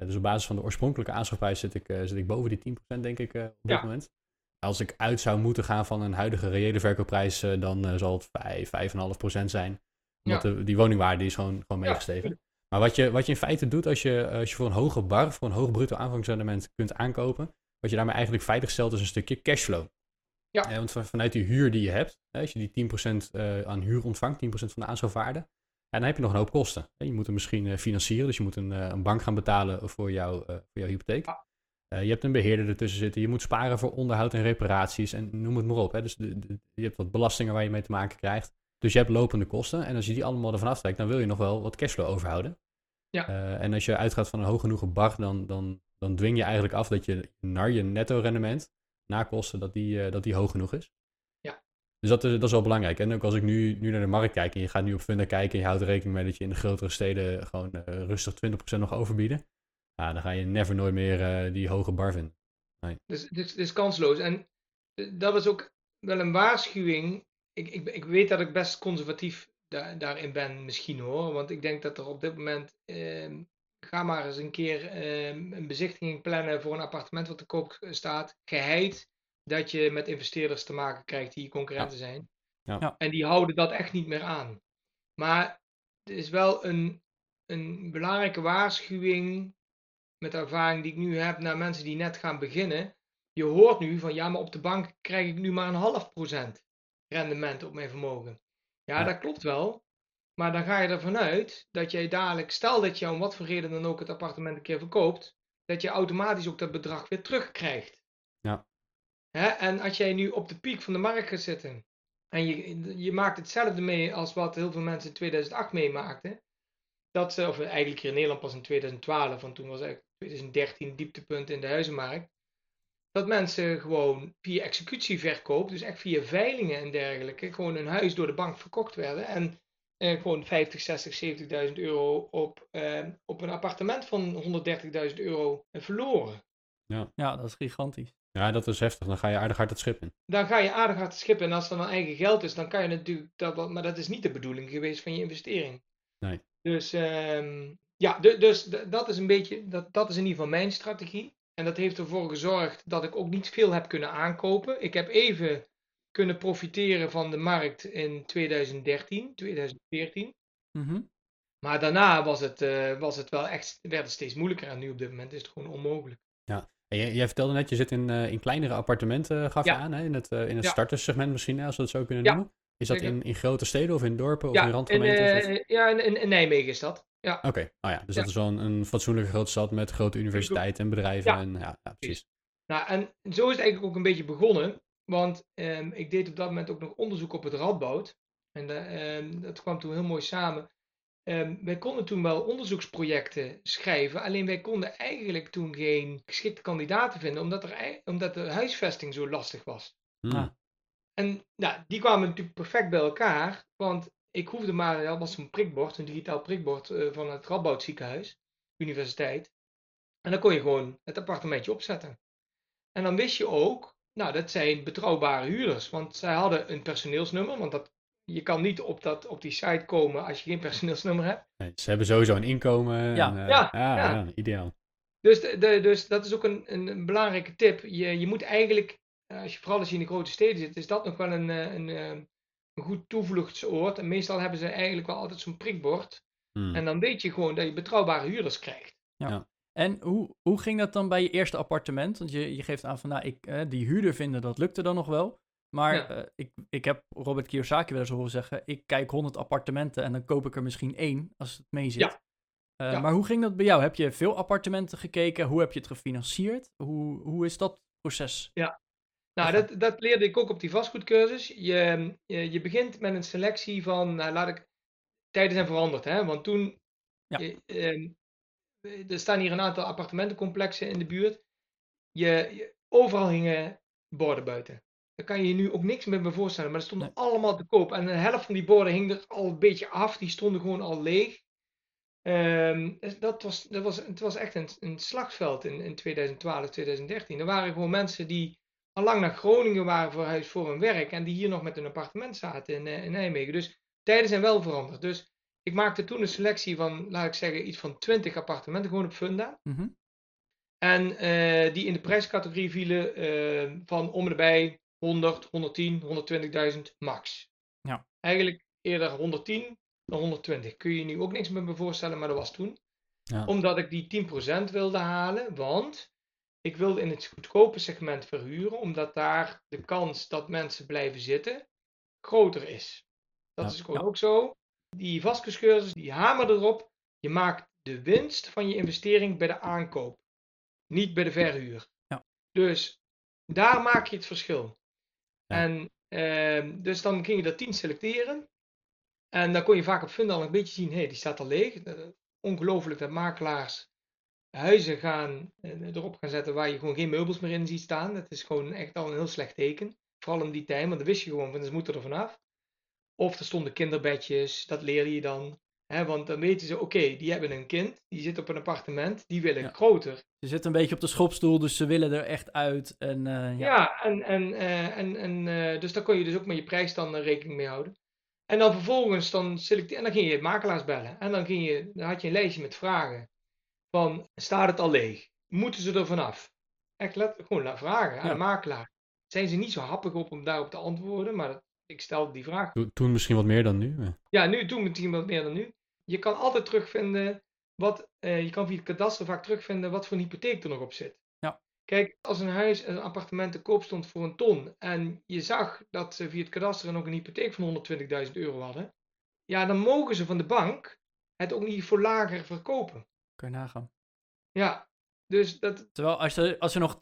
Eh, dus op basis van de oorspronkelijke aanschafprijs zit ik, eh, zit ik boven die 10% denk ik eh, op dit Ja. moment. Als ik uit zou moeten gaan van een huidige reële verkoopprijs, dan zal het 5, 5,5% zijn. Omdat Ja. de, die woningwaarde is gewoon, gewoon Ja, meegestegen. Maar wat je, wat je in feite doet als je, als je voor een hoge bar, voor een hoog bruto aanvangsrendement kunt aankopen, wat je daarmee eigenlijk veilig stelt is een stukje cashflow. Ja. Eh, want van- vanuit die huur die je hebt, als je die 10% eh, aan huur ontvangt, 10% van de aanschafwaarde, ja, dan heb je nog een hoop kosten. Je moet hem misschien eh, financieren, dus je moet een, eh, een bank gaan betalen voor, jou, eh, voor jouw hypotheek. Je hebt een beheerder ertussen zitten, je moet sparen voor onderhoud en reparaties en noem het maar op. Hè. Dus de, de- je hebt wat belastingen waar je mee te maken krijgt. Dus je hebt lopende kosten en als je die allemaal ervan aftrekt, dan wil je nog wel wat cashflow overhouden. Ja. En als je uitgaat van een hoog genoeg bar, dan, dan, dan dwing je eigenlijk af dat je naar je netto rendement, na kosten, dat die, dat die hoog genoeg is. Dus dat is, dat is wel belangrijk. En ook als ik nu, nu naar de markt kijk en je gaat nu op Funda kijken en je houdt rekening mee dat je in de grotere steden gewoon eh, rustig 20% nog overbieden. Ja, dan ga je never nooit meer eh, die hoge bar vinden. Dus het is, het is kansloos. En eh, dat was ook wel een waarschuwing. Ik, ik, ik weet dat ik best conservatief da- daarin ben, misschien hoor. Want ik denk dat er op dit moment. ehm, ga maar eens een keer ehm, een bezichtiging plannen voor een appartement wat te koop staat. Geheid dat je met investeerders te maken krijgt die je concurrenten zijn. Ja. Ja. En die houden dat echt niet meer aan. Maar het is wel een, een belangrijke waarschuwing met de ervaring die ik nu heb naar mensen die net gaan beginnen. Je hoort nu van ja, maar op de bank krijg ik nu maar een half procent rendement op mijn vermogen. Ja, Ja. dat klopt wel. Maar dan ga je ervan uit dat jij dadelijk, stel dat je om wat voor reden dan ook het appartement een keer verkoopt, dat je automatisch ook dat bedrag weer terugkrijgt. Ja. Hè? En als jij nu op de piek van de markt gaat zitten en je, je maakt hetzelfde mee als wat heel veel mensen in 2008 meemaakten, dat ze, of eigenlijk hier in Nederland pas in 2012, want toen was eigenlijk 2013 dieptepunt in de huizenmarkt, dat mensen gewoon via executieverkoop, dus echt via veilingen en dergelijke, gewoon een huis door de bank verkocht werden en eh, gewoon 50, 60, 70.000 euro op, eh, op een appartement van 130.000 euro eh, verloren. Ja, dat is gigantisch. Ja, dat is heftig. Dan ga je aardig hard het schip in. Dan ga je aardig hard schippen en als er dan eigen geld is, dan kan je natuurlijk dat wat, maar dat is niet de bedoeling geweest van je investering. Nee. Dus ehm, ja, du- dus dat is een beetje, dat, dat is in ieder geval mijn strategie. En dat heeft ervoor gezorgd dat ik ook niet veel heb kunnen aankopen. Ik heb even kunnen profiteren van de markt in 2013, 2014. Mhm. Maar daarna was het, eh, was het wel echt, werd het steeds moeilijker. En nu op dit moment is het gewoon onmogelijk. En jij, jij vertelde net, je zit in, eh, in kleinere appartementen, gaf je aan, hè? in het, eh, in het Ja. starterssegment misschien, als we het zo kunnen noemen. Is dat in, in grote steden of in dorpen of ja, in randgemeenten? eh, ja in, in, in Nijmegen is dat. Ja. Oké, oh ja, dus dat is wel een, een fatsoenlijke grote stad met grote universiteiten en bedrijven. Ja. En, ja, ja, precies. Nou, en zo is het eigenlijk ook een beetje begonnen. Want ehm, ik deed op dat moment ook nog onderzoek op het Radboud. En ehm, dat kwam toen heel mooi samen. Ehm, wij konden toen wel onderzoeksprojecten schrijven. Alleen wij konden eigenlijk toen geen geschikte kandidaten vinden. Omdat, er, omdat de huisvesting zo lastig was. Hmm. Ah. En nou, die kwamen natuurlijk perfect bij elkaar. Want ik hoefde maar, dat was een prikbord, een digitaal prikbord eh, van het Radboud ziekenhuis, universiteit. En dan kon je gewoon het appartementje opzetten. En dan wist je ook, nou dat zijn betrouwbare huurders. Want zij hadden een personeelsnummer, want dat, je kan niet op, dat, op die site komen als je geen personeelsnummer hebt. Nee, ze hebben sowieso een inkomen. Ja. en, eh, Ja, ja, ja. ja, ideaal. Dus, de, de- dus dat is ook een, een, belangrijke tip. Je, je moet eigenlijk, eh, als je, vooral als je in de grote steden zit, is dat nog wel een, eh, een, een goed toevluchtsoord. En meestal hebben ze eigenlijk wel altijd zo'n prikbord. Hmm. En dan weet je gewoon dat je betrouwbare huurders krijgt. En hoe, hoe ging dat dan bij je eerste appartement? Want je, je geeft aan van, nou, ik, eh, die huurder vinden, dat lukte dan nog wel. Maar Ja. eh, ik, ik heb Robert Kiyosaki wel eens horen zeggen, ik kijk 100 appartementen en dan koop ik er misschien één als het mee zit. Ja. Eh, Ja. Maar hoe ging dat bij jou? Heb je veel appartementen gekeken? Hoe heb je het gefinancierd? Hoe, hoe is dat proces? Nou, Oké. dat, dat leerde ik ook op die vastgoedcursus. Je, je, je begint met een selectie van, nou, laat ik, tijden zijn veranderd, hè? Want toen, Ja. eh, ehm, er staan hier een aantal appartementencomplexen in de buurt. Je, je- overal hingen borden buiten. Daar kan je je nu ook niks meer bij voorstellen, maar er stonden Nee. allemaal te koop. En de helft van die borden hing er al een beetje af, die stonden gewoon al leeg. Ehm, dus dat was, dat was, het was echt een, een slagveld in, in 2012, 2013. Er waren gewoon mensen die al lang naar Groningen waren verhuisd voor hun werk en die hier nog met een appartement zaten in, eh, in Nijmegen. Dus tijden zijn wel veranderd. Dus ik maakte toen een selectie van, laat ik zeggen, iets van 20 appartementen gewoon op Funda. Mhm. En eh, die in de prijscategorie vielen eh, van om en bij 100, 110, 120.000 max. Ja. Eigenlijk eerder 110 dan 120. Kun je je nu ook niks meer bij voorstellen, maar dat was toen. Ja. Omdat ik die 10% wilde halen, want ik wilde in het goedkope segment verhuren, omdat daar de kans dat mensen blijven zitten groter is. Dat Ja. is gewoon Ja. ook zo. Die vastgoedcursus, die hamer erop. Je maakt de winst van je investering bij de aankoop, niet bij de verhuur. Ja. Dus daar maak je het verschil. En ehm, dus dan ging je er 10 selecteren. En dan kon je vaak op Funda al een beetje zien, hé, hey, die staat al leeg. Eh, Ongelooflijk dat makelaars huizen gaan, eh, erop gaan zetten waar je gewoon geen meubels meer in ziet staan. Dat is gewoon echt al een heel slecht teken. Vooral in die tijd, want dan wist je gewoon, van, ze moeten er vanaf. Of er stonden kinderbedjes, dat leerde je dan. Hè, want dan weten ze, oké, die hebben een kind, die zit op een appartement, die willen Ja. groter. Ze zitten een beetje op de schopstoel, dus ze willen er echt uit. En, eh, ja. Ja, en, en, eh, en, en eh, dus daar kon je dus ook met je prijs dan rekening mee houden. En dan vervolgens dan selecteer, en dan ging je makelaars bellen. En dan, ging je, dan had je een lijstje met vragen. Van, staat het al leeg? Moeten ze er vanaf? Echt letterlijk gewoon naar vragen aan Ja. de makelaar. Zijn ze niet zo happig op om daarop te antwoorden, maar dat, ik stelde die vraag. Toen- Toen misschien wat meer dan nu. Ja, nu doen we het wat meer dan nu. Je kan altijd terugvinden wat, eh, je kan via het kadaster vaak terugvinden wat voor een hypotheek er nog op zit. Ja. Kijk, als een huis, een appartement te koop stond voor een ton en je zag dat ze via het kadaster er nog een hypotheek van 120.000 euro hadden, ja, dan mogen ze van de bank het ook niet voor lager verkopen. Kun je nagaan. Ja, dus dat, Terwijl als er, als er nog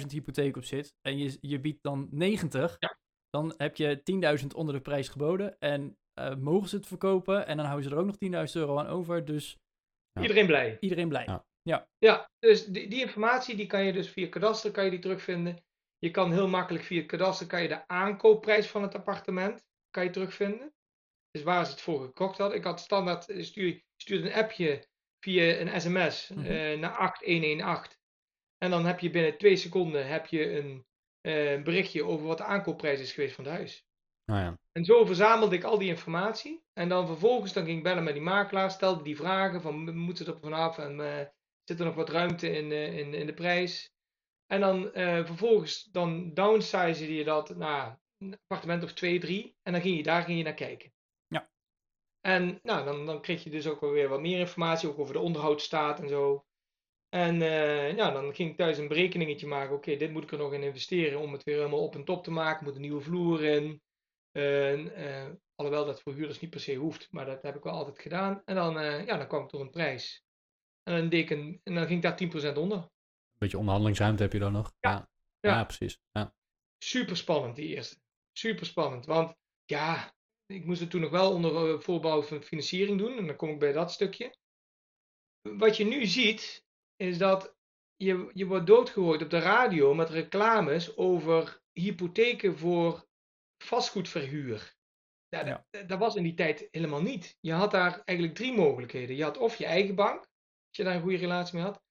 80.000 hypotheek op zit en je, je biedt dan 90, Ja. dan heb je 10.000 onder de prijs geboden. En eh, mogen ze het verkopen en dan houden ze er ook nog 10.000 euro aan over. Dus Ja. iedereen blij. iedereen blij. Ja. Ja, dus die, die informatie die kan je dus via kadaster kan je die terugvinden. Je kan heel makkelijk via het kadaster kan je de aankoopprijs van het appartement kan je terugvinden. Dus waar ze het voor gekocht hadden. Ik had standaard eh, stuur, stuurde een appje via een sms Mhm. eh, naar 8118. En dan heb je binnen twee seconden heb je een eh, berichtje over wat de aankoopprijs is geweest van het huis. Nou ja. En zo verzamelde ik al die informatie. En dan vervolgens dan ging ik bellen met die makelaar, stelde die vragen van moeten ze er vanaf en eh, zit er nog wat ruimte in, eh, in, in de prijs. En dan eh, vervolgens dan downsize je dat naar een appartement of twee, drie. En dan ging je daar ging je naar kijken. Ja. En nou, dan, dan kreeg je dus ook wel weer wat meer informatie, ook over de onderhoudsstaat en zo. En ja, dan ging ik thuis een berekeningetje maken. Oké, dit moet ik er nog in investeren om het weer helemaal op en top te maken. Moet een nieuwe vloer in. En, eh, alhoewel dat voor huurders niet per se hoeft, maar dat heb ik wel altijd gedaan. En dan, eh, ja, dan kwam ik door een prijs. En dan, deed ik een, en dan ging ik daar 10% onder. Een beetje onderhandelingsruimte heb je dan nog. Ja. Ja, Ja. ja. precies. Ja. Super spannend, die eerste. Super spannend. Want ja, ik moest het toen nog wel onder eh, voorbouw van financiering doen. En dan kom ik bij dat stukje. Wat je nu ziet, is dat je, je wordt doodgegooid op de radio met reclames over hypotheken voor vastgoedverhuur. Ja, Ja. Dat, dat was in die tijd helemaal niet. Je had daar eigenlijk drie mogelijkheden. Je had of je eigen bank, als je daar een goede relatie mee had.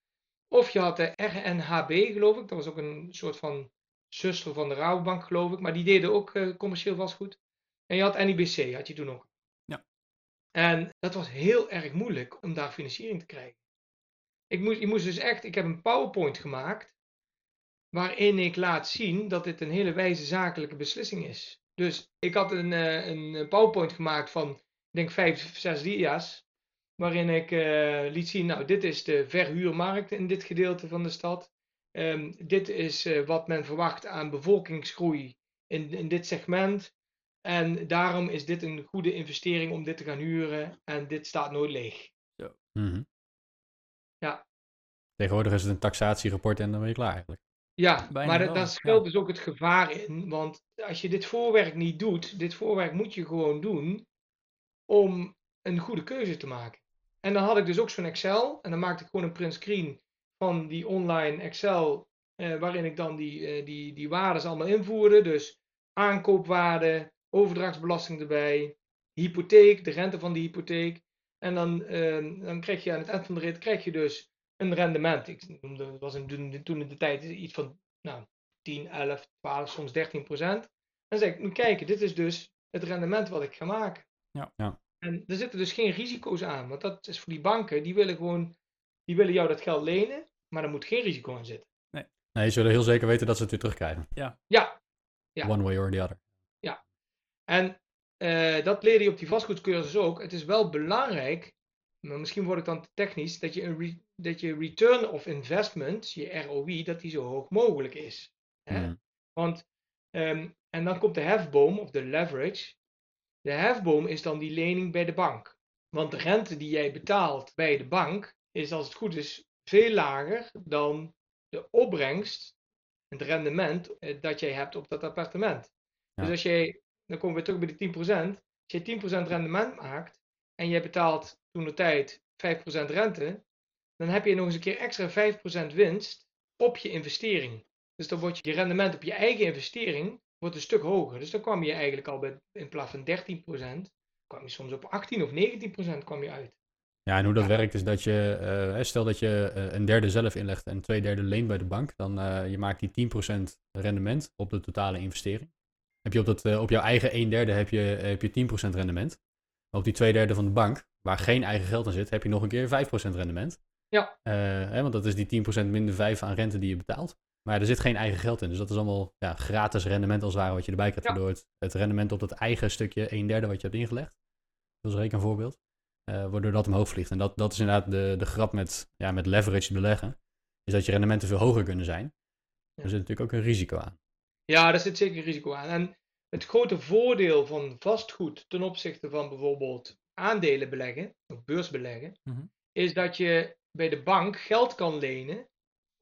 Of je had de RNHB, geloof ik. Dat was ook een soort van zuster van de Rabobank, geloof ik. Maar die deden ook eh, commercieel vastgoed. En je had NIBC, had je toen ook. Ja. En dat was heel erg moeilijk om daar financiering te krijgen. Ik moest, ik moest dus echt, ik heb een PowerPoint gemaakt. Waarin ik laat zien dat dit een hele wijze zakelijke beslissing is. Dus ik had een, eh, een PowerPoint gemaakt van, ik denk vijf, zes dia's. Waarin ik eh, liet zien, nou, dit is de verhuurmarkt in dit gedeelte van de stad. Ehm, dit is eh, wat men verwacht aan bevolkingsgroei in, in dit segment. En daarom is dit een goede investering om dit te gaan huren. En dit staat nooit leeg. Mhm. Ja. Tegenwoordig is het een taxatierapport en dan ben je klaar eigenlijk. Ja, Bijna maar daar ja. schuilt dus ook het gevaar in. Want als je dit voorwerk niet doet, dit voorwerk moet je gewoon doen om een goede keuze te maken. En dan had ik dus ook zo'n Excel en dan maakte ik gewoon een print screen van die online Excel, eh, waarin ik dan die, eh, die, die waarden allemaal invoerde. Dus aankoopwaarde, overdrachtsbelasting erbij, hypotheek, de rente van die hypotheek. En dan, eh, dan krijg je aan het eind van de rit krijg je dus een rendement. Ik noemde, het was in, toen- toen in de tijd iets van nou, 10, 11, 12, soms 13 procent. Dan zeg ik, moet kijken, dit is dus het rendement wat ik ga maken. Ja. Ja. En er zitten dus geen risico's aan, want dat is voor die banken, die willen gewoon, die willen jou dat geld lenen, maar er moet geen risico aan zitten. Nee, je zullen heel zeker weten dat ze het weer terugkrijgen. Ja, Ja. One way or the other. en eh, dat leerde je op die vastgoedcursus ook. Het is wel belangrijk, maar misschien word ik dan te technisch, dat je, een re- dat je return of investment, je ROI, dat die zo hoog mogelijk is. Hè? Want, ehm, en dan komt de hefboom of de leverage. De hefboom is dan die lening bij de bank. Want de rente die jij betaalt bij de bank is als het goed is veel lager dan de opbrengst, het rendement eh, dat jij hebt op dat appartement. Ja. Dus als jij, dan komen we terug bij die 10%, als je 10% rendement maakt en jij betaalt toen de tijd 5% rente, dan heb je nog eens een keer extra 5% winst op je investering. Dus dan wordt je rendement op je eigen investering wordt een stuk hoger. Dus dan kwam je eigenlijk al bij, in plaats van 13%, kwam je soms op 18 of 19% kwam je uit. Ja, en hoe dat Ja. werkt is dat je, eh, stel dat je eh, een derde zelf inlegt en twee derde leent bij de bank, dan eh je maakt die 10% rendement op de totale investering. Heb je op, dat, op jouw eigen een derde heb je, heb je 10% rendement. Maar op die twee derde van de bank, waar geen eigen geld aan zit, heb je nog een keer 5% rendement. Ja. Eh, hè, want dat is die 10% minder 5 aan rente die je betaalt. Maar er zit geen eigen geld in. Dus dat is allemaal ja, gratis rendement als het ware wat je erbij krijgt. Ja. Waardoor het, het rendement op dat eigen stukje een derde wat je hebt ingelegd. Dat is een rekenvoorbeeld. eh, waardoor dat omhoog vliegt. En dat, dat is inderdaad de, de grap met, ja, met leverage beleggen. Is dat je rendementen veel hoger kunnen zijn. Ja. Er zit natuurlijk ook een risico aan. Ja, daar zit zeker risico aan. En het grote voordeel van vastgoed ten opzichte van bijvoorbeeld aandelen beleggen, of beursbeleggen, Mhm. is dat je bij de bank geld kan lenen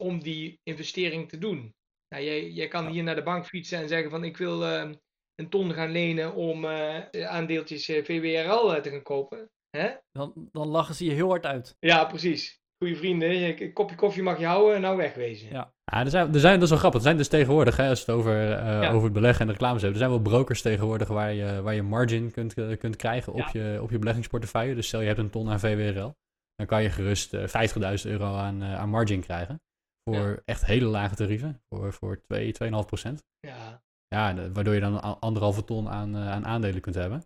om die investering te doen. Nou, jij, jij kan hier naar de bank fietsen en zeggen van ik wil eh, een ton gaan lenen om eh, aandeeltjes eh, VWRL eh, te gaan kopen. Hè? Dan, dan lachen ze je heel hard uit. Ja, precies. Goeie vrienden, een kopje koffie mag je houden en nou wegwezen. Ja. Ja, er zijn, er zijn, dat is wel grappig. Er zijn dus tegenwoordig, hè, als het over, eh, Ja. over het beleggen en de reclames hebben, er zijn wel brokers tegenwoordig waar je, waar je margin kunt, eh, kunt krijgen op, je, op je beleggingsportefeuille. Dus stel je hebt een ton aan VWRL, dan kan je gerust eh 50.000 euro aan, eh, aan margin krijgen. Voor Ja. echt hele lage tarieven, voor, voor 2, 2,5 procent. Ja, Ja, eh, waardoor je dan anderhalve ton aan, eh, aan aandelen kunt hebben.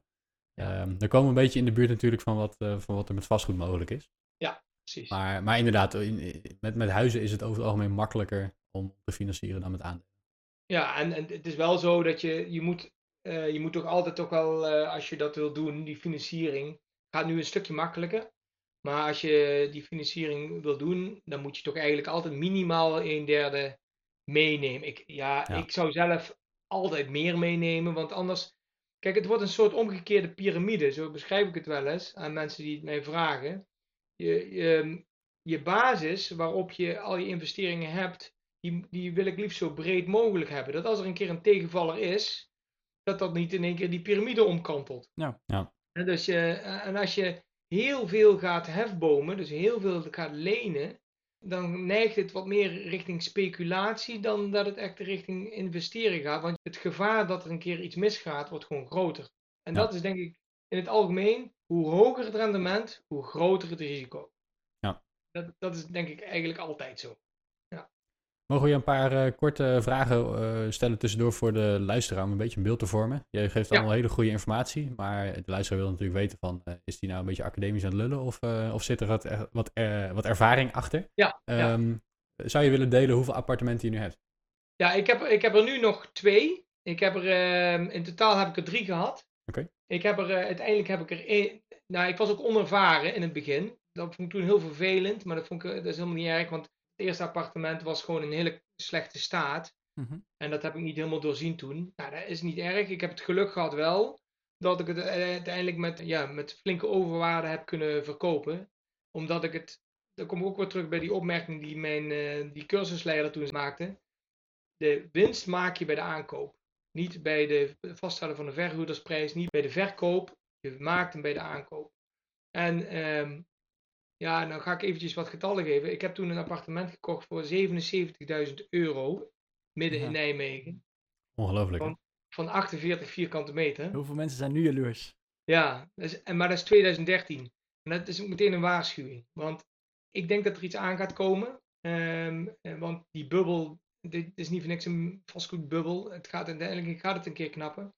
Ja. Ehm, dan komen we een beetje in de buurt natuurlijk van wat, eh, van wat er met vastgoed mogelijk is. Precies. Maar, maar inderdaad, in- in- met, met huizen is het over het algemeen makkelijker om te financieren dan met aandelen. Ja, en, en het is wel zo dat je, je moet, eh, je moet toch altijd toch wel, eh, als je dat wil doen, die financiering, gaat nu een stukje makkelijker. Maar als je die financiering wil doen, dan moet je toch eigenlijk altijd minimaal een derde meenemen. Ik, ja, Ja. ik zou zelf altijd meer meenemen, want anders, kijk, het wordt een soort omgekeerde piramide, zo beschrijf ik het wel eens aan mensen die het mij vragen. Je, je, je basis waarop je al je investeringen hebt, die, die wil ik liefst zo breed mogelijk hebben. Dat als er een keer een tegenvaller is, dat dat niet in één keer die piramide omkantelt. Ja. Ja. En, dus je, en als je heel veel gaat hefbomen, dus heel veel gaat lenen, dan neigt het wat meer richting speculatie dan dat het echt richting investeren gaat. Want het gevaar dat er een keer iets misgaat, wordt gewoon groter. En Ja. dat is denk ik in het algemeen, hoe hoger het rendement, hoe groter het risico. Ja. Dat, dat is denk ik eigenlijk altijd zo. Mogen we je een paar eh, korte vragen eh, stellen tussendoor voor de luisteraar om een beetje een beeld te vormen? Je geeft Ja. allemaal hele goede informatie, maar de luisteraar wil natuurlijk weten van, eh, is die nou een beetje academisch aan het lullen of, eh, of zit er wat, wat, eh, wat ervaring achter? Ja, ja. Ehm, Zou je willen delen hoeveel appartementen je nu hebt? Ja, ik heb, ik heb er nu nog twee. Ik heb er, ehm, in totaal heb ik er drie gehad. Ik heb er, eh, uiteindelijk heb ik er. Nou, ik was ook onervaren in het begin. Dat vond ik toen heel vervelend, maar dat, vond ik, eh, dat is helemaal niet erg, want het eerste appartement was gewoon in hele slechte staat. Mhm. En dat heb ik niet helemaal doorzien toen. Nou, dat is niet erg. Ik heb het geluk gehad wel dat ik het eh, uiteindelijk met, ja, met flinke overwaarde heb kunnen verkopen. Omdat ik het dan kom ik ook weer terug bij die opmerking die mijn die cursusleider toen maakte. De winst maak je bij de aankoop. Niet bij de vaststellen van de verhuurdersprijs, niet bij de verkoop. Je maakt hem bij de aankoop. En ehm, ja, dan ga ik eventjes wat getallen geven. Ik heb toen een appartement gekocht voor 77.000 euro, midden Ja. in Nijmegen, Ongelooflijk. Van- van 48 vierkante meter. Hoeveel mensen zijn nu jaloers? Ja, dat is, en, maar dat is 2013. En dat is ook meteen een waarschuwing. Want ik denk dat er iets aan gaat komen. Ehm, eh, want die bubbel, dit is niet voor niks een vastgoedbubbel. Het gaat uiteindelijk gaat het een keer knappen.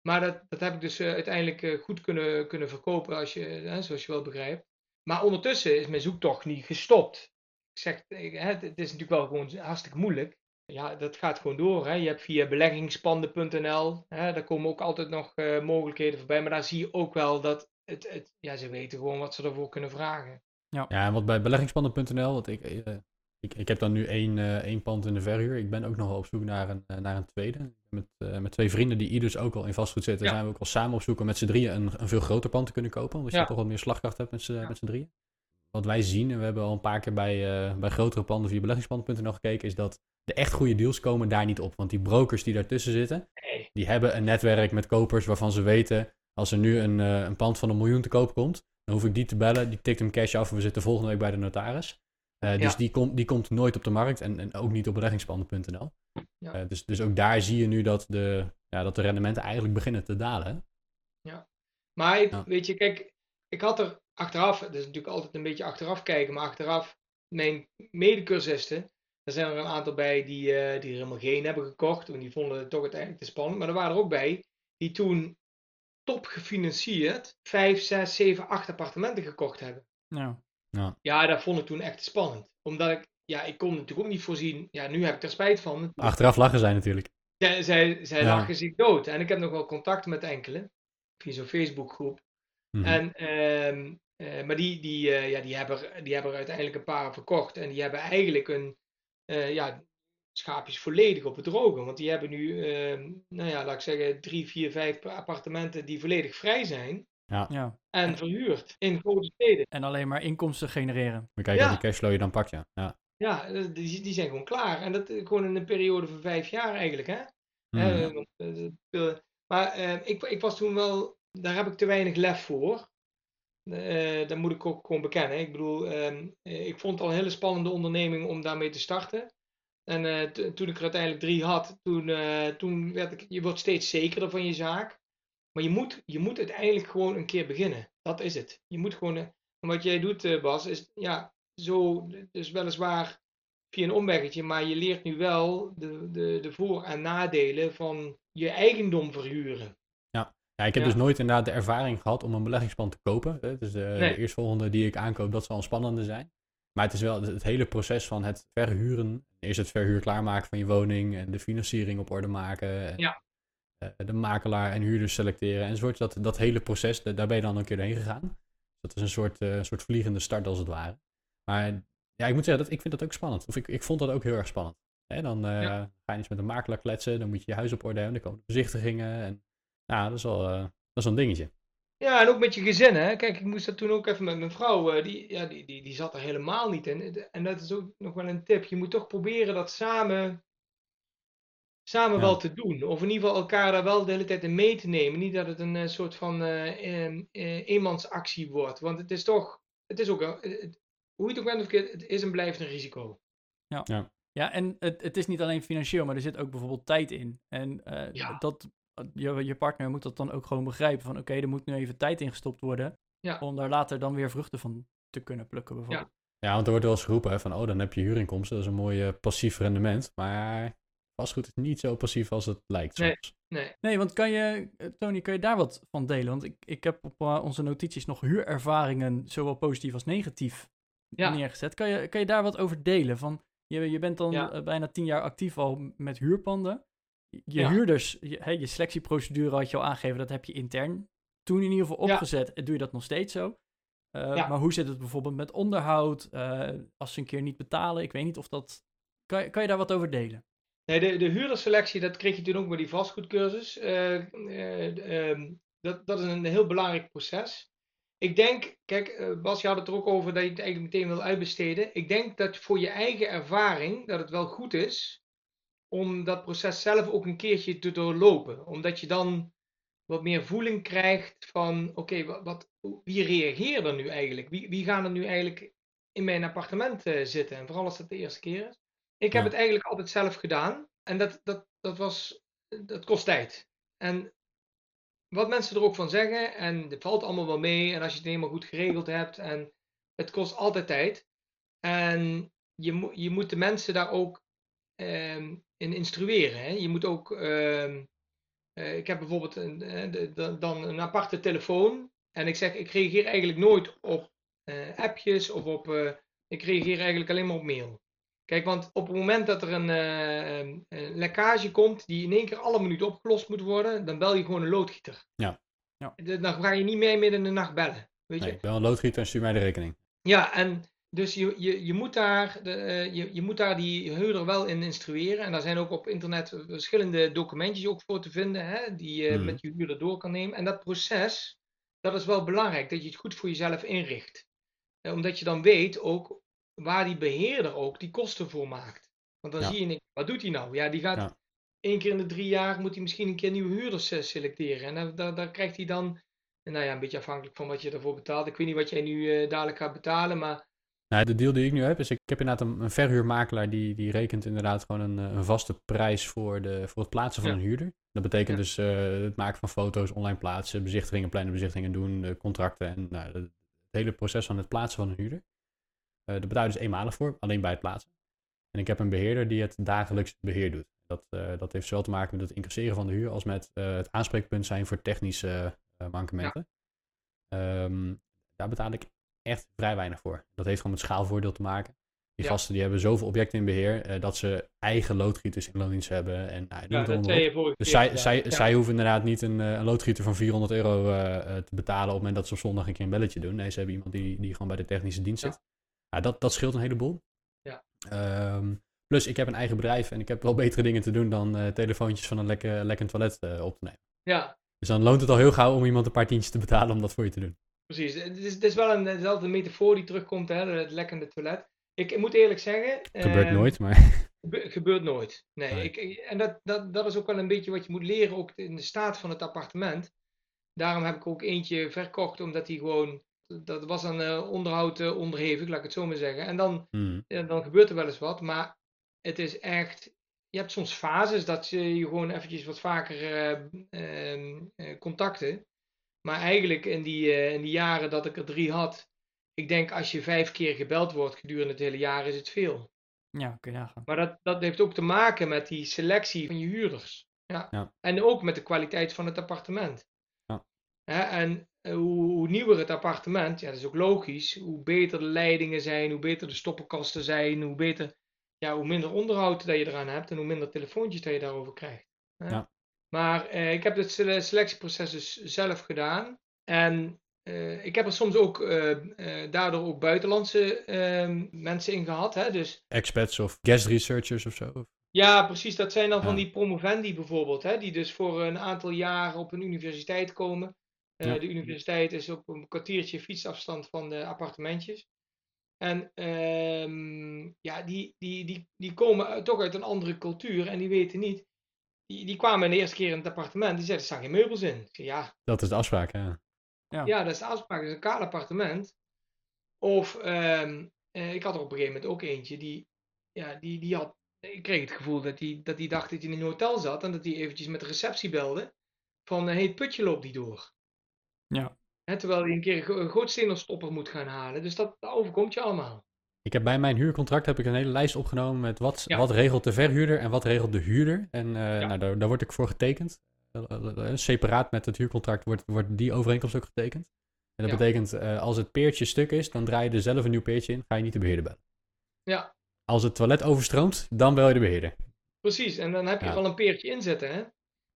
Maar dat, dat heb ik dus eh, uiteindelijk eh, goed kunnen, kunnen verkopen, als je, eh, zoals je wel begrijpt. Maar ondertussen is mijn zoektocht niet gestopt. Ik zeg, het het is natuurlijk wel gewoon hartstikke moeilijk. Ja, dat gaat gewoon door. Hè. Je hebt via beleggingspanden.nl, hè, daar komen ook altijd nog eh, mogelijkheden voorbij. Maar daar zie je ook wel dat het, het, ja, ze weten gewoon wat ze ervoor kunnen vragen. Ja, en wat bij beleggingspanden.nl, want ik, ik, ik heb dan nu één, eh, één pand in de verhuur. Ik ben ook nog wel op zoek naar een, eh, naar een tweede. Met, eh, met twee vrienden die ieders ook al in vastgoed zitten, Ja. zijn we ook al samen op zoek om met z'n drieën een, een veel groter pand te kunnen kopen. Omdat je Ja. toch wat meer slagkracht hebt met z'n Ja. drieën. Wat wij zien, en we hebben al een paar keer bij, bij grotere panden via beleggingspanden.nl gekeken, is dat de echt goede deals komen daar niet op. Want die brokers die daartussen zitten, Nee. die hebben een netwerk met kopers waarvan ze weten, als er nu een, een pand van een miljoen te koop komt, dan hoef ik die te bellen, die tikt hem cash af en we zitten volgende week bij de notaris. Eh, dus Ja. die, komt die komt nooit op de markt en, en ook niet op beleggingspanden.nl. Ja. Eh, dus, dus ook daar zie je nu dat de, ja, dat de rendementen eigenlijk beginnen te dalen. hè? Maar ik- Ja. weet je, kijk, ik had er achteraf, dat is natuurlijk altijd een beetje achteraf kijken, maar achteraf, mijn medecursisten, er zijn er een aantal bij die, eh, die er helemaal geen hebben gekocht, want die vonden het toch uiteindelijk te spannend. Maar er waren er ook bij die toen top gefinancierd 5, 6, 7, 8 appartementen gekocht hebben. Nou, Ja, dat vond ik toen echt spannend. Omdat ik, ja, ik kon natuurlijk ook niet voorzien, ja, nu heb ik er spijt van. Achteraf lachen zij natuurlijk. Zij, zij, zij Ja. lachen zich dood. En ik heb nog wel contact met enkele, via zo'n Facebookgroep. Mhm. En, ehm, eh, maar die, die, eh, ja, die, hebben, die hebben er uiteindelijk een paar verkocht. En die hebben eigenlijk een, eh, ja, schaapjes volledig op het droge. Want die hebben nu, ehm, nou ja, laat ik zeggen, drie, vier, vijf appartementen die volledig vrij zijn. Ja. En verhuurd in grote steden. En alleen maar inkomsten genereren. We kijken Ja. of die cashflow je dan pakt, ja. ja. Ja, eh, die, die zijn gewoon klaar. En dat eh, gewoon in een periode van vijf jaar eigenlijk, hè. Mhm. Eh, maar eh, ik, ik was toen wel, daar heb ik te weinig lef voor. Eh dat moet ik ook gewoon bekennen. Ik bedoel, ehm, eh, ik vond het al een hele spannende onderneming om daarmee te starten. En eh, toen ik er uiteindelijk drie had, toen, eh, toen werd ik, je wordt steeds zekerder van je zaak. Maar je moet, je moet uiteindelijk gewoon een keer beginnen. Dat is het. Je moet gewoon, eh, en wat jij doet eh, Bas, is ja, zo, dus weliswaar via een omweggetje, maar je leert nu wel de, de, de voor- en nadelen van je eigendom verhuren. Ja, ik heb Ja. dus nooit inderdaad de ervaring gehad om een beleggingspand te kopen. hè. Dus de, Nee. de eerstvolgende die ik aankoop, dat zal een spannende zijn. Maar het is wel het, het hele proces van het verhuren. Eerst het verhuur klaarmaken van je woning en de financiering op orde maken. En, Ja. Eh, de makelaar en huurders selecteren enzovoort. Dat, dat hele proces, da- daar ben je dan een keer doorheen gegaan. Dus dat is een soort, eh, soort vliegende start als het ware. Maar ja, ik moet zeggen, dat, ik vind dat ook spannend. Of ik, ik vond dat ook heel erg spannend. Hè, dan Ja. ga je eens met een makelaar kletsen, dan moet je je huis op orde hebben, dan komen de bezichtigingen. En, ja, dat is wel, dat is wel een dingetje. Ja, en ook met je gezin, hè. Kijk, ik moest dat toen ook even met mijn vrouw, die, ja, die, die, die zat er helemaal niet in. En dat is ook nog wel een tip. Je moet toch proberen dat samen, samen Ja. wel te doen. Of in ieder geval elkaar daar wel de hele tijd in mee te nemen. Niet dat het een eh, soort van eh, eh, eh, eenmansactie wordt. Want het is toch, het is ook, het- hoe je het ook bent of verkeerd, het is en blijft een risico. Ja, en het, het is niet alleen financieel, maar er zit ook bijvoorbeeld tijd in. En eh, Ja. dat, je, je partner moet dat dan ook gewoon begrijpen. Van oké, er moet nu even tijd in gestopt worden. Ja. Om daar later dan weer vruchten van te kunnen plukken bijvoorbeeld. Ja, want er wordt wel eens geroepen hè, van, oh, dan heb je huurinkomsten. Dat is een mooi passief rendement. Maar vastgoed is niet zo passief als het lijkt Nee. soms. Nee. Nee, want kan je, eh, Tony, kan je daar wat van delen? Want ik, ik heb op eh, onze notities nog huurervaringen, zowel positief als negatief, Ja. neergezet. Kan je, kan je daar wat over delen? Van, je, je bent dan Ja. eh, bijna tien jaar actief al met huurpanden. Je Ja. huurders, je, je selectieprocedure had je al aangegeven, dat heb je intern toen in ieder geval opgezet. En doe je dat nog steeds zo? Eh, Ja. Maar hoe zit het bijvoorbeeld met onderhoud? Eh, als ze een keer niet betalen, ik weet niet of dat... Kan, je- kan je daar wat over delen? Nee, de, de huurderselectie, dat kreeg je toen ook bij die vastgoedcursus. Eh, eh, ehm, dat, dat is een heel belangrijk proces. ik denk, kijk, eh, Bas, je had het er ook over dat je het eigenlijk meteen wil uitbesteden. Ik denk dat voor je eigen ervaring dat het wel goed is om dat proces zelf ook een keertje te doorlopen. Omdat je dan wat meer voeling krijgt van, oké, wat, wie reageert er nu eigenlijk? Wie, wie gaan er nu eigenlijk in mijn appartement zitten? En vooral als dat de eerste keer is. Ik heb Ja. het eigenlijk altijd zelf gedaan. En dat, dat, dat, was, dat kost tijd. En wat mensen er ook van zeggen, en het valt allemaal wel mee. En als je het helemaal goed geregeld hebt, en het kost altijd tijd. En je, mo- je moet de mensen daar ook ehm, in instrueren. Hè? Je moet ook. ehm, eh, ik heb bijvoorbeeld een, eh, de- de- dan een aparte telefoon. En ik zeg, ik reageer eigenlijk nooit op eh, appjes of op. ik reageer eigenlijk alleen maar op mail. Kijk, want op het moment dat er een, eh, een- een lekkage komt die in één keer alle minuten opgelost moet worden, dan bel je gewoon een loodgieter. Ja. Ja. Dan ga je niet meer midden in de nacht bellen. Weet je? Ik ben een loodgieter en stuur mij de rekening. Ja, en dus je, je, je, moet daar de, eh, je, je moet daar die huurder wel in instrueren. En daar zijn ook op internet verschillende documentjes ook voor te vinden, hè, die je Mhm. met je huurder door kan nemen. En dat proces, dat is wel belangrijk, dat je het goed voor jezelf inricht. Eh, omdat je dan weet ook waar die beheerder ook die kosten voor maakt. Want dan Ja. zie je, niet, wat doet hij nou? Ja, die gaat Ja. één keer in de drie jaar, moet hij misschien een keer nieuwe huurders eh, selecteren. En daar, daar, daar krijgt hij dan, nou ja, een beetje afhankelijk van wat je ervoor betaalt. Ik weet niet wat jij nu eh, dadelijk gaat betalen, maar Nou, de deal die ik nu heb is, ik heb inderdaad een, een verhuurmakelaar die, die rekent inderdaad gewoon een, eh, een vaste prijs voor, de, voor het plaatsen van Ja. een huurder. Dat betekent dus het maken van foto's, online plaatsen, bezichtigingen, plannen bezichtigingen doen, contracten en nou, het hele proces van het plaatsen van een huurder. Daar betaal je dus eenmalig voor, alleen bij het plaatsen. En ik heb een beheerder die het dagelijks beheer doet. Dat, eh, dat heeft zowel te maken met het incasseren van de huur als met eh, het aanspreekpunt zijn voor technische eh, mankementen. Ehm, daar betaal ik echt vrij weinig voor. Dat heeft gewoon met schaalvoordeel te maken. Die Ja. gasten die hebben zoveel objecten in beheer eh, dat ze eigen loodgieters in loondienst hebben. En, nou, ja, dat zei je vorige Dus keer zij, zij, zij hoeven inderdaad niet een, een loodgieter van 400 euro te betalen op het moment dat ze op zondag een keer een belletje doen. Nee, ze hebben iemand die, die gewoon bij de technische dienst zit. Ja, dat, dat scheelt een heleboel. Ja. Ehm, plus, ik heb een eigen bedrijf en ik heb wel betere dingen te doen dan eh, telefoontjes van een lekker, lekker toilet eh, op te nemen. Ja, Dus dan loont het al heel gauw om iemand een paar tientjes te betalen om dat voor je te doen. precies. Het is, het is wel een, het is altijd een metafoor die terugkomt, hè, het lekkende toilet. Ik, ik moet eerlijk zeggen... Gebeurt ehm, nooit, maar gebe- gebeurt nooit. Nee, Nee. Ik, en dat, dat, dat is ook wel een beetje wat je moet leren, ook in de staat van het appartement. Daarom heb ik ook eentje verkocht, omdat die gewoon... Dat was aan eh, onderhoud eh, onderhevig, laat ik het zo maar zeggen. En dan hmm, dan gebeurt er wel eens wat. Maar het is echt. Je hebt soms fases dat je, je gewoon eventjes wat vaker eh, ehm, eh, contacten. Maar eigenlijk in die, eh, in die jaren dat ik er drie had. Ik denk als je vijf keer gebeld wordt gedurende het hele jaar is het veel. Ja, kun je nagaan. Maar dat, dat heeft ook te maken met die selectie van je huurders. Ja. Ja. En ook met de kwaliteit van het appartement. Ja. Hè, en hoe, hoe nieuwer het appartement, ja, dat is ook logisch. Hoe beter de leidingen zijn, hoe beter de stoppenkasten zijn, hoe beter, ja, hoe minder onderhoud dat je eraan hebt en hoe minder telefoontjes dat je daarover krijgt. Hè. Ja. Maar eh, ik heb het sele- selectieproces dus zelf gedaan. En eh, ik heb er soms ook eh, eh, daardoor ook buitenlandse ehm, mensen in gehad. Hè? Dus expats of guest researchers of zo. ja, precies. Dat zijn dan van die promovendi bijvoorbeeld, hè, die dus voor een aantal jaren op een universiteit komen. Eh, Ja. De universiteit is op een kwartiertje fietsafstand van de appartementjes. En ehm, ja, die, die, die, die komen uit- toch uit een andere cultuur en die weten niet. Die, die kwamen de eerste keer in het appartement, die zeiden, er staan geen meubels in. Ik zei, ja, Dat is de afspraak, ja. Ja. ja, dat is de afspraak. Het is een kaal appartement. Of ehm, eh, ik had er op een gegeven moment ook eentje die, ja, die, die had. Ik kreeg het gevoel dat hij dat die dacht dat hij in een hotel zat en dat hij eventjes met de receptie belde. Van, hé, hey, het putje loopt niet door. Ja. Hè, terwijl hij een keer een grootstenerstopper moet gaan halen. Dus dat, dat overkomt je allemaal. Ik heb bij mijn huurcontract heb ik een hele lijst opgenomen met wat, Ja. wat regelt de verhuurder en wat regelt de huurder. En eh, nou, daar, daar word ik voor getekend. Eh, eh, separaat met het huurcontract wordt, wordt die overeenkomst ook getekend. En dat Ja. betekent, eh, als het peertje stuk is, dan draai je er zelf een nieuw peertje in, ga je niet de beheerder bellen. Ja, Als het toilet overstroomt, dan bel je de beheerder. precies. En dan heb je Ja. er al een peertje in zitten, hè?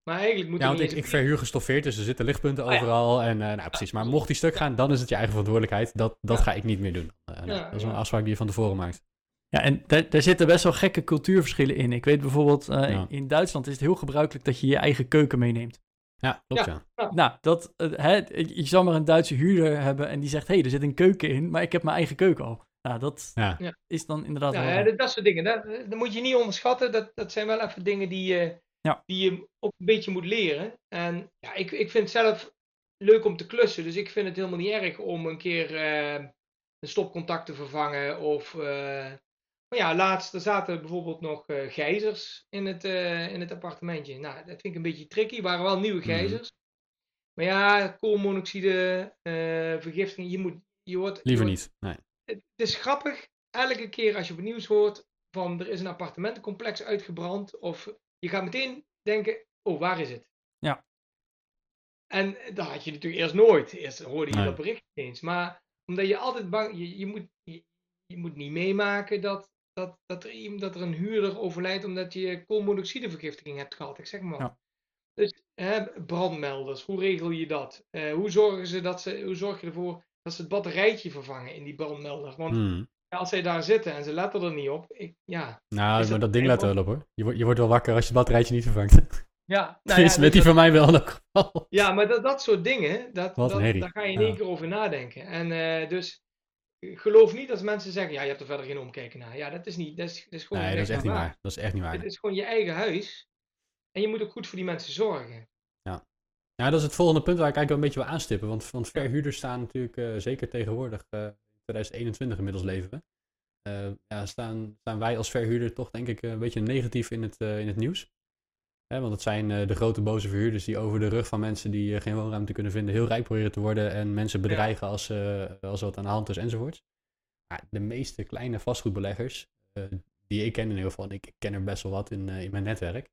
Maar eigenlijk moet Ja, want ik, verhuur gestoffeerd, dus er zitten lichtpunten Ah, ja. overal. En eh, nou, precies. Maar mocht die stuk gaan, dan is het je eigen verantwoordelijkheid. Dat, dat Ja. ga ik niet meer doen. Eh, Ja, dat is ja. een afspraak die je van tevoren maakt. Ja, en daar, daar zitten best wel gekke cultuurverschillen in. Ik weet bijvoorbeeld, eh, Ja. in Duitsland is het heel gebruikelijk dat je je eigen keuken meeneemt. Ja, klopt ja. Nou, dat, hè, je zou maar een Duitse huurder hebben en die zegt, hé, hey, er zit een keuken in, maar ik heb mijn eigen keuken al. Nou, dat is dan inderdaad Ja, wel... dat, dat soort dingen. Dat, dat moet je niet onderschatten. Dat, dat zijn wel even dingen die, je Ja. die je ook een beetje moet leren. En ja, ik, ik vind het zelf leuk om te klussen. Dus ik vind het helemaal niet erg om een keer eh, een stopcontact te vervangen. Of, eh, maar ja, laatst er zaten bijvoorbeeld nog eh, gijzers in het, in het appartementje. Nou, dat vind ik een beetje tricky. Het waren wel nieuwe Mhm. gijzers. Maar ja, koolmonoxide, vergiftiging, je moet... Je wordt, je Liever wordt- niet. Nee. het het is grappig, elke keer als je op het nieuws hoort van er is een appartementencomplex uitgebrand, of je gaat meteen denken, oh waar is het? Ja. En dat had je natuurlijk eerst nooit. Eerst hoorde je Nee. dat bericht eens. Maar omdat je altijd bang, je, je, moet, je, je moet niet meemaken dat, dat, dat, er, dat er een huurder overlijdt omdat je koolmonoxidevergiftiging hebt gehad. Ik zeg maar. Ja. Dus hè, brandmelders, hoe regel je dat? Eh, hoe, zorgen ze dat ze, hoe zorg je ervoor dat ze het batterijtje vervangen in die brandmelder? Want Hmm. Ja, als zij daar zitten en ze letten er niet op, ik, ja. Nou, maar dat ding let wel op hoor. Je, wordt je wordt wel wakker als je het batterijtje niet vervangt. Ja, nou ja, met dus die van mij wel in elk geval. ja maar dat, dat soort dingen, dat, dat, daar ga je in Ja. één keer over nadenken. En eh, dus geloof niet als mensen zeggen, ja, je hebt er verder geen omkijken naar. Ja, dat is niet, dat is, dat is gewoon Nee, dat is echt niet waar. waar. Dat is echt niet waar. Het is gewoon je eigen huis. En je moet ook goed voor die mensen zorgen. Nou, dat is het volgende punt waar ik eigenlijk wel een beetje wil aanstippen. Want, want verhuurders staan natuurlijk, eh, zeker tegenwoordig, eh 2021 inmiddels leven we. eh, ja, staan, staan wij als verhuurder toch denk ik een beetje negatief in het, eh, in het nieuws. Want het zijn eh, de grote boze verhuurders die over de rug van mensen die eh, geen woonruimte kunnen vinden heel rijk proberen te worden en mensen bedreigen als, eh, als wat aan de hand is enzovoorts. Maar de meeste kleine vastgoedbeleggers, eh, die ik ken in ieder geval, en ik, ik ken er best wel wat in, eh, in mijn netwerk,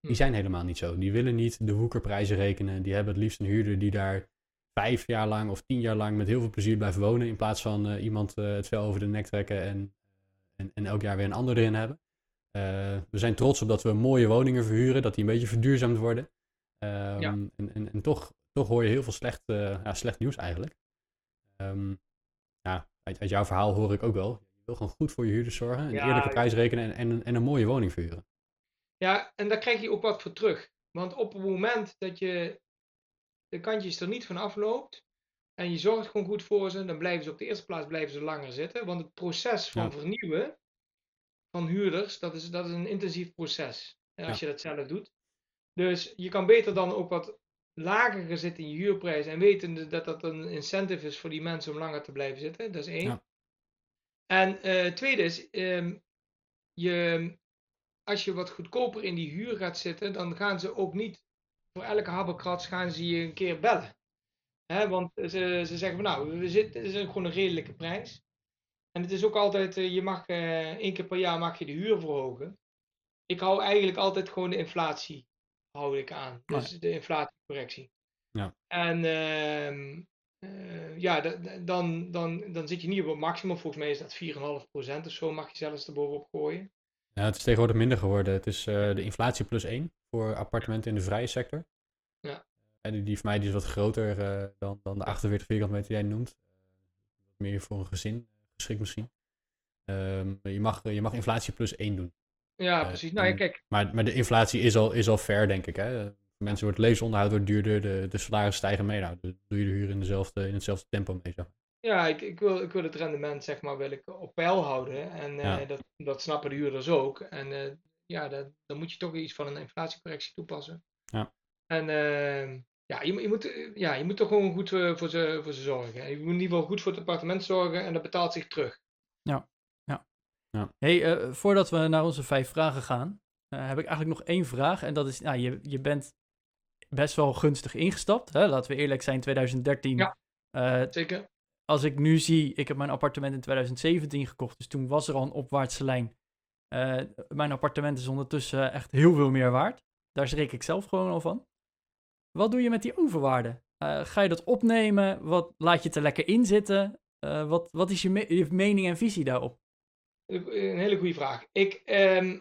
die Hm. zijn helemaal niet zo. Die willen niet de woekerprijzen rekenen. Die hebben het liefst een huurder die daar vijf jaar lang of tien jaar lang met heel veel plezier blijft wonen. In plaats van eh, iemand eh, het vel over de nek trekken en, en, en elk jaar weer een ander erin hebben. Eh, we zijn trots op dat we mooie woningen verhuren, dat die een beetje verduurzaamd worden. Ehm, Ja. En, en, en toch, toch hoor je heel veel slecht, ja, slecht nieuws eigenlijk. Ehm, ja, uit, uit jouw verhaal hoor ik ook wel. Je wil gewoon goed voor je huurders zorgen, een Ja, eerlijke prijs rekenen en, en, en een mooie woning verhuren. Ja, en daar krijg je ook wat voor terug. Want op het moment dat je de kantjes er niet van afloopt en je zorgt gewoon goed voor ze, dan blijven ze op de eerste plaats blijven ze langer zitten. Want het proces van Ja. vernieuwen van huurders, dat is, dat is een intensief proces. Als je dat zelf doet. Dus je kan beter dan ook wat lager zitten in je huurprijs en weten dat dat een incentive is voor die mensen om langer te blijven zitten. Dat is één. Ja. En eh tweede is, ehm, je, als je wat goedkoper in die huur gaat zitten, dan gaan ze ook niet voor elke habbekrats gaan ze je een keer bellen. Hè, want ze, ze zeggen van nou, we zitten, het is gewoon een redelijke prijs. En het is ook altijd, eh, je mag eh, één keer per jaar mag je de huur verhogen. Ik hou eigenlijk altijd gewoon de inflatie hou ik aan. Dus de inflatiecorrectie. Ja. En ehm, eh, ja, da- da- dan, dan, dan zit je niet op het maximum. Volgens mij is dat 4,5% of zo mag je zelfs erbovenop gooien. Ja, het is tegenwoordig minder geworden. Het is de inflatie plus 1 voor appartementen in de vrije sector. Ja. En die, die van mij die is wat groter eh, dan, dan de 48 vierkante meter die jij noemt. Eh, meer voor een gezin geschikt misschien. Ehm, je, mag, je mag inflatie plus 1 doen. Ja, Eh, precies. Nou ja, kijk. Maar, maar de inflatie is al, is al fair, denk ik. Hè? Voor mensen wordt levensonderhoud wordt duurder, de, de salarissen stijgen mee. Nou, dan doe je de huur in, dezelfde, in hetzelfde tempo mee. Zeg. Ja, ik, ik, wil, ik wil het rendement zeg maar wil ik op peil houden. En dat, dat snappen de huurders ook. En ja, dat, dan moet je toch iets van een inflatiecorrectie toepassen. Ja. En eh, ja, je, moet- je, moet, eh, ja, je moet toch gewoon goed eh, voor ze, voor ze zorgen. Je moet in ieder geval goed voor het appartement zorgen en dat betaalt zich terug. Hey, eh, voordat we naar onze vijf vragen gaan, heb ik eigenlijk nog één vraag. En dat is, nou, je, je bent best wel gunstig ingestapt. Hè? Laten we eerlijk zijn, 2013. Ja. Zeker? als ik nu zie, ik heb mijn appartement in 2017 gekocht, dus toen was er al een opwaartse lijn. Eh, mijn appartement is ondertussen echt heel veel meer waard. Daar schrik ik zelf gewoon al van. Wat doe je met die overwaarde? Eh, ga je dat opnemen? Wat, laat je het er lekker in zitten? Eh, wat, wat is je, me- je mening en visie daarop? Een hele goede vraag. Ik, ehm,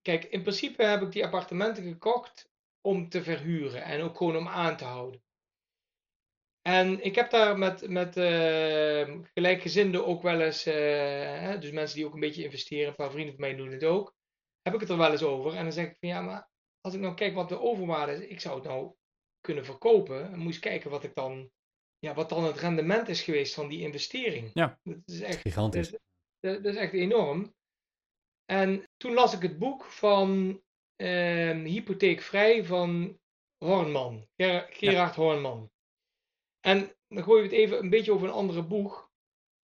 kijk, in principe heb ik die appartementen gekocht om te verhuren en ook gewoon om aan te houden. En ik heb daar met, met eh, gelijkgezinden ook wel eens, eh, hè, dus mensen die ook een beetje investeren, een paar vrienden van mij doen het ook, heb ik het er wel eens over. En dan zeg ik van ja, maar als ik nou kijk wat de overwaarde is, ik zou het nou kunnen verkopen. En moest kijken wat ik dan, ja, wat dan het rendement is geweest van die investering. Ja. Dat is echt, Gigantisch. dat, dat is echt enorm. En toen las ik het boek van ehm, Hypotheekvrij van Hornman, Ger- Gerard Hornman. En dan gooien we het even een beetje over een andere boeg.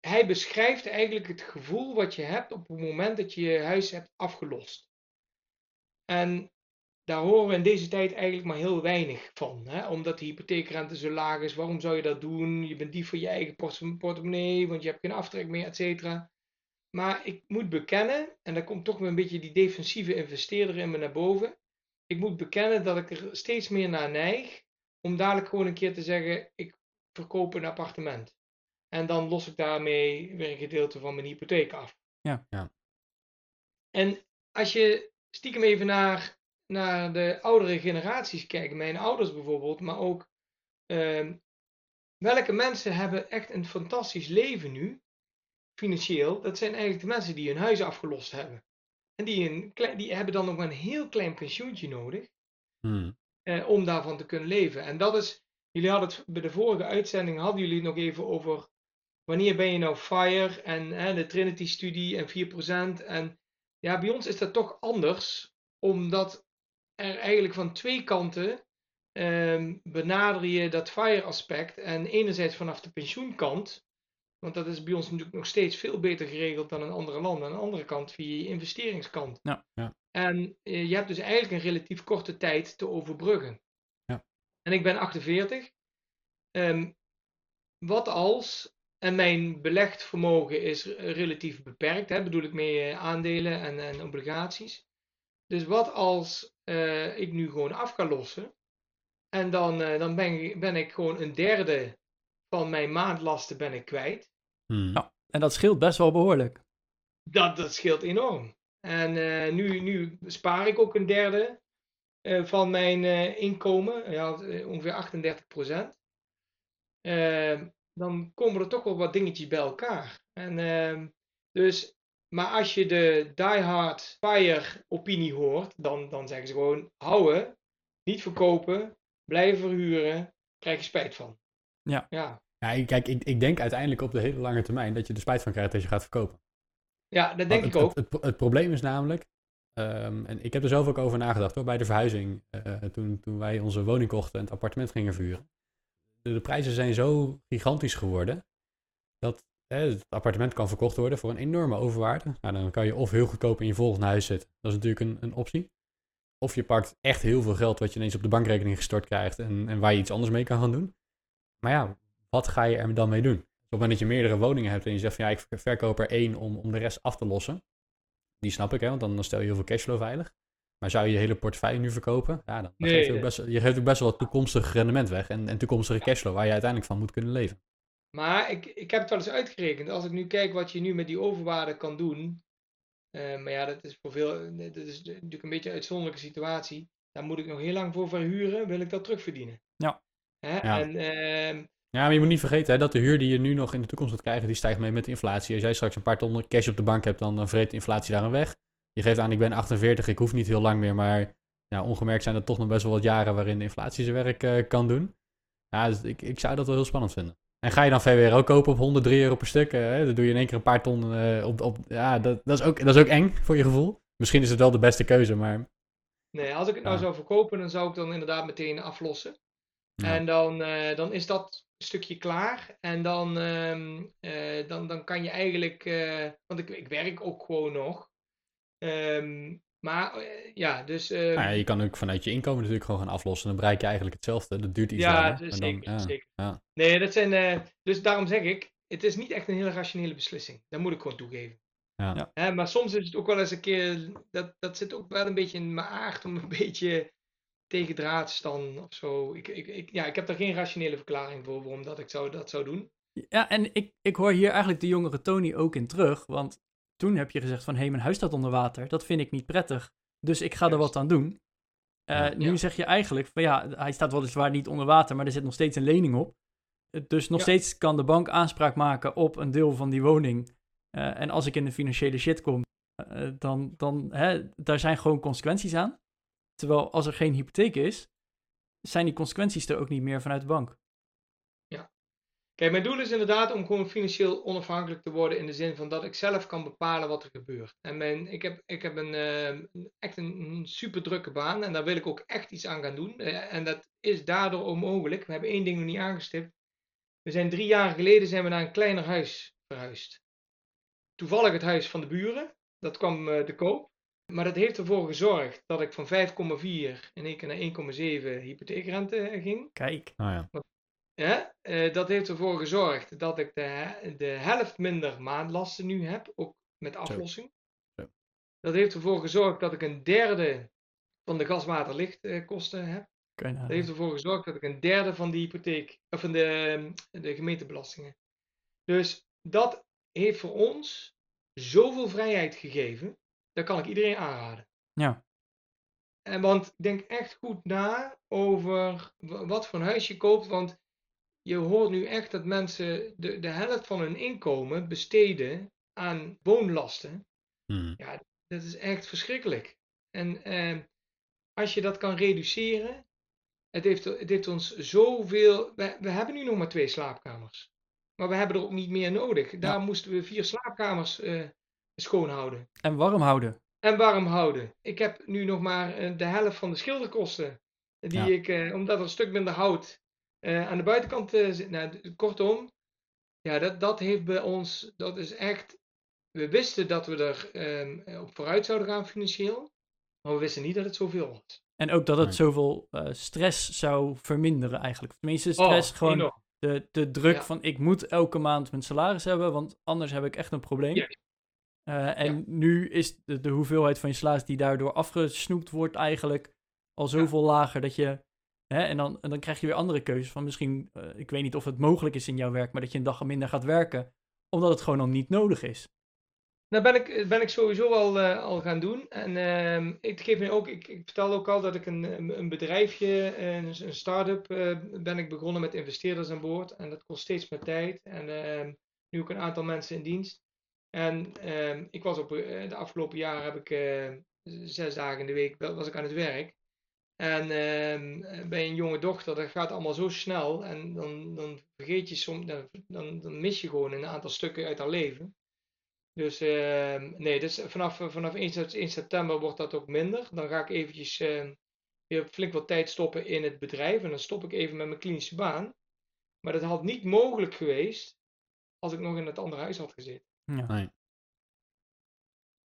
Hij beschrijft eigenlijk het gevoel wat je hebt op het moment dat je je huis hebt afgelost. En daar horen we in deze tijd eigenlijk maar heel weinig van. Hè? Omdat de hypotheekrente zo laag is, waarom zou je dat doen? Je bent dief voor je eigen port- portemonnee, want je hebt geen aftrek meer, et cetera. Maar ik moet bekennen, en daar komt toch weer een beetje die defensieve investeerder in me naar boven. Ik moet bekennen dat ik er steeds meer naar neig om dadelijk gewoon een keer te zeggen: ik verkoop een appartement. En dan los ik daarmee weer een gedeelte van mijn hypotheek af. Ja. Ja. En als je stiekem even naar, naar de oudere generaties kijkt, mijn ouders bijvoorbeeld, maar ook ehm, welke mensen hebben echt een fantastisch leven nu, financieel? Dat zijn eigenlijk de mensen die hun huis afgelost hebben. En die, een klein, die hebben dan nog maar een heel klein pensioentje nodig Hmm. eh, om daarvan te kunnen leven. En dat is, jullie hadden het bij de vorige uitzending, hadden jullie het nog even over wanneer ben je nou FIRE en hè, de Trinity-studie en 4%. En ja, bij ons is dat toch anders, omdat er eigenlijk van twee kanten ehm, benader je dat FIRE-aspect. En enerzijds vanaf de pensioenkant, want dat is bij ons natuurlijk nog steeds veel beter geregeld dan in andere landen. Aan de andere kant via je investeringskant. Ja. Ja. En eh, je hebt dus eigenlijk een relatief korte tijd te overbruggen. En ik ben 48. Ehm, wat als, en mijn belegd vermogen is relatief beperkt, hè, bedoel ik mee eh, aandelen en, en obligaties. Dus wat als eh, ik nu gewoon af kan lossen en dan, eh, dan ben, ik- ben ik gewoon een derde van mijn maandlasten ben ik kwijt. Hmm. Ja. En dat scheelt best wel behoorlijk. Dat, dat scheelt enorm. En eh, nu, nu spaar ik ook een derde van mijn eh, inkomen, ja, eh, ongeveer 38 procent. dan komen er toch wel wat dingetjes bij elkaar. En, ehm, dus, maar als je de diehard fire opinie hoort, dan, dan zeggen ze gewoon houden, niet verkopen, blijven verhuren, krijg je spijt van. Ja. Ja, Ja, ik- kijk, ik, ik denk uiteindelijk op de hele lange termijn dat je er spijt van krijgt als je gaat verkopen. ja dat denk Want ik het, ook. Het, het, het probleem is namelijk, ehm, en ik heb er zelf ook over nagedacht hoor, bij de verhuizing, eh, toen, toen wij onze woning kochten en het appartement gingen verhuren. De, prijzen zijn zo gigantisch geworden dat het appartement kan verkocht worden voor een enorme overwaarde. Nou, dan kan je of heel goedkoop in je volgende huis zitten, dat is natuurlijk een, een optie. Of je pakt echt heel veel geld wat je ineens op de bankrekening gestort krijgt en, en waar je iets anders mee kan gaan doen. Maar ja, wat ga je er dan mee doen? Op het moment dat je meerdere woningen hebt en je zegt van ja, ik verkoop er één om, om de rest af te lossen. Die snap ik, hè, want dan, dan stel je heel veel cashflow veilig. Maar zou je je hele portefeuille nu verkopen? Ja, dan Nee, geef je, ook best, je geeft ook best wel toekomstig rendement weg. En, en toekomstige cashflow waar je uiteindelijk van moet kunnen leven. Maar ik, ik heb het wel eens uitgerekend. Als ik nu kijk wat je nu met die overwaarde kan doen. eh, maar ja, dat is voor veel. Dat is natuurlijk een beetje een uitzonderlijke situatie. Daar moet ik nog heel lang voor verhuren. Wil ik dat terugverdienen? Ja. Hè? Ja. En ehm, Ja, maar je moet niet vergeten hè, dat de huur die je nu nog in de toekomst gaat krijgen, die stijgt mee met de inflatie. Als jij straks een paar ton cash op de bank hebt, dan, dan vreet de inflatie daar een weg. Je geeft aan, ik ben 48, ik hoef niet heel lang meer, maar ja, ongemerkt zijn er toch nog best wel wat jaren waarin de inflatie zijn werk eh, kan doen. Ja, dus ik, ik zou dat wel heel spannend vinden. En ga je dan VWRO kopen op 103 euro per stuk, eh, hè, dan doe je in één keer een paar ton eh, op, op... Ja, dat, dat, is ook, dat is ook eng voor je gevoel. Misschien is het wel de beste keuze, maar... nee, als ik het nou Ja. zou verkopen, dan zou ik dan inderdaad meteen aflossen. Ja. En dan, dan is dat stukje klaar. En dan, ehm, eh, dan, dan kan je eigenlijk. eh, want ik, ik werk ook gewoon nog. Ehm, maar eh, ja, dus. ehm, Nou ja, je kan ook vanuit je inkomen natuurlijk gewoon gaan aflossen. Dan bereik je eigenlijk hetzelfde. Dat duurt iets Ja, langer. dus dan- ja, zeker. ja. Nee, dat zijn. eh, dus daarom zeg ik, het is niet echt een hele rationele beslissing. Dat moet ik gewoon toegeven. Ja. Ja. Hè, maar soms is het ook wel eens een keer. Dat, dat zit ook wel een beetje in mijn aard om een beetje tegen draad te staan of zo. Ik, ik, ik, ja, ik heb daar geen rationele verklaring voor waarom dat ik zou, dat zou doen. Ja, en ik, ik hoor hier eigenlijk de jongere Tony ook in terug. Want toen heb je gezegd van, hé, mijn huis staat onder water. Dat vind ik niet prettig. Dus ik ga er wat aan doen. Eh, Ja. nu Ja. zeg je eigenlijk van, ja, hij staat weliswaar niet onder water, maar er zit nog steeds een lening op. Dus nog Ja. steeds kan de bank aanspraak maken op een deel van die woning. Eh, en als ik in de financiële shit kom, eh, dan, dan hè, daar zijn gewoon consequenties aan. Terwijl als er geen hypotheek is, zijn die consequenties er ook niet meer vanuit de bank. Kijk, mijn doel is inderdaad om gewoon financieel onafhankelijk te worden in de zin van dat ik zelf kan bepalen wat er gebeurt. En mijn, ik heb, ik heb een, eh, echt een, super drukke baan en daar wil ik ook echt iets aan gaan doen. Eh, en dat is daardoor onmogelijk. We hebben één ding nog niet aangestipt. We zijn drie jaar geleden zijn we naar een kleiner huis verhuisd. Toevallig het huis van de buren. Dat kwam uh, te koop. Maar dat heeft ervoor gezorgd dat ik van 5,4 in één keer naar 1,7 hypotheekrente ging. Kijk. Oh ja. Ja, uh, dat heeft ervoor gezorgd dat ik de, de helft minder maandlasten nu heb, ook met aflossing. Zo. Dat heeft ervoor gezorgd dat ik een derde van de gas-water-lichtkosten heb. Dat heeft ervoor gezorgd dat ik een derde van de hypotheek, of van de, de gemeentebelastingen. Dus dat heeft voor ons zoveel vrijheid gegeven. Dat kan ik iedereen aanraden. Ja. En want denk echt goed na over wat voor een huis je koopt. Want je hoort nu echt dat mensen de, de helft van hun inkomen besteden aan woonlasten. Hmm. Ja, dat is echt verschrikkelijk. En eh, als je dat kan reduceren, het heeft, het heeft ons zoveel. We, we hebben nu nog maar twee slaapkamers. Maar we hebben er ook niet meer nodig. Daar moesten we vier slaapkamers uh, schoonhouden. En warm houden. En warm houden. Ik heb nu nog maar uh, de helft van de schilderkosten. Die Ja. ik, uh, omdat er een stuk minder hout uh, aan de buitenkant zit. Nou, kortom, ja, dat, dat heeft bij ons. Dat is echt. We wisten dat we er um, op vooruit zouden gaan financieel. Maar we wisten niet dat het zoveel was. En ook dat het zoveel uh, stress zou verminderen eigenlijk. Tenminste, stress oh, gewoon enorm. de, de druk Ja. van ik moet elke maand mijn salaris hebben, want anders heb ik echt een probleem. Ja. Uh, en Ja. nu is de, de hoeveelheid van je salaris die daardoor afgesnoept wordt eigenlijk al zoveel lager dat je... Hè, en, dan, en dan krijg je weer andere keuzes van misschien, uh, ik weet niet of het mogelijk is in jouw werk, maar dat je een dag minder gaat werken, omdat het gewoon al niet nodig is. Nou ben ik, ben ik sowieso al, uh, al gaan doen. En uh, ik geef nu ook, ik, ik vertel ook al dat ik een, een bedrijfje, een, een start-up uh, ben ik begonnen met investeerders aan boord. En dat kost steeds meer tijd. En uh, nu ook een aantal mensen in dienst. En uh, ik was op de afgelopen jaren heb ik zes dagen in de week was ik aan het werk. En uh, bij een jonge dochter, dat gaat allemaal zo snel. En dan, dan vergeet je soms, dan, dan, dan mis je gewoon een aantal stukken uit haar leven. Dus uh, nee, dus vanaf, vanaf 1, 1, september wordt dat ook minder. Dan ga ik eventjes weer flink wat tijd stoppen in het bedrijf. En dan stop ik even met mijn klinische baan. Maar dat had niet mogelijk geweest als ik nog in het andere huis had gezeten. Ja. Nee.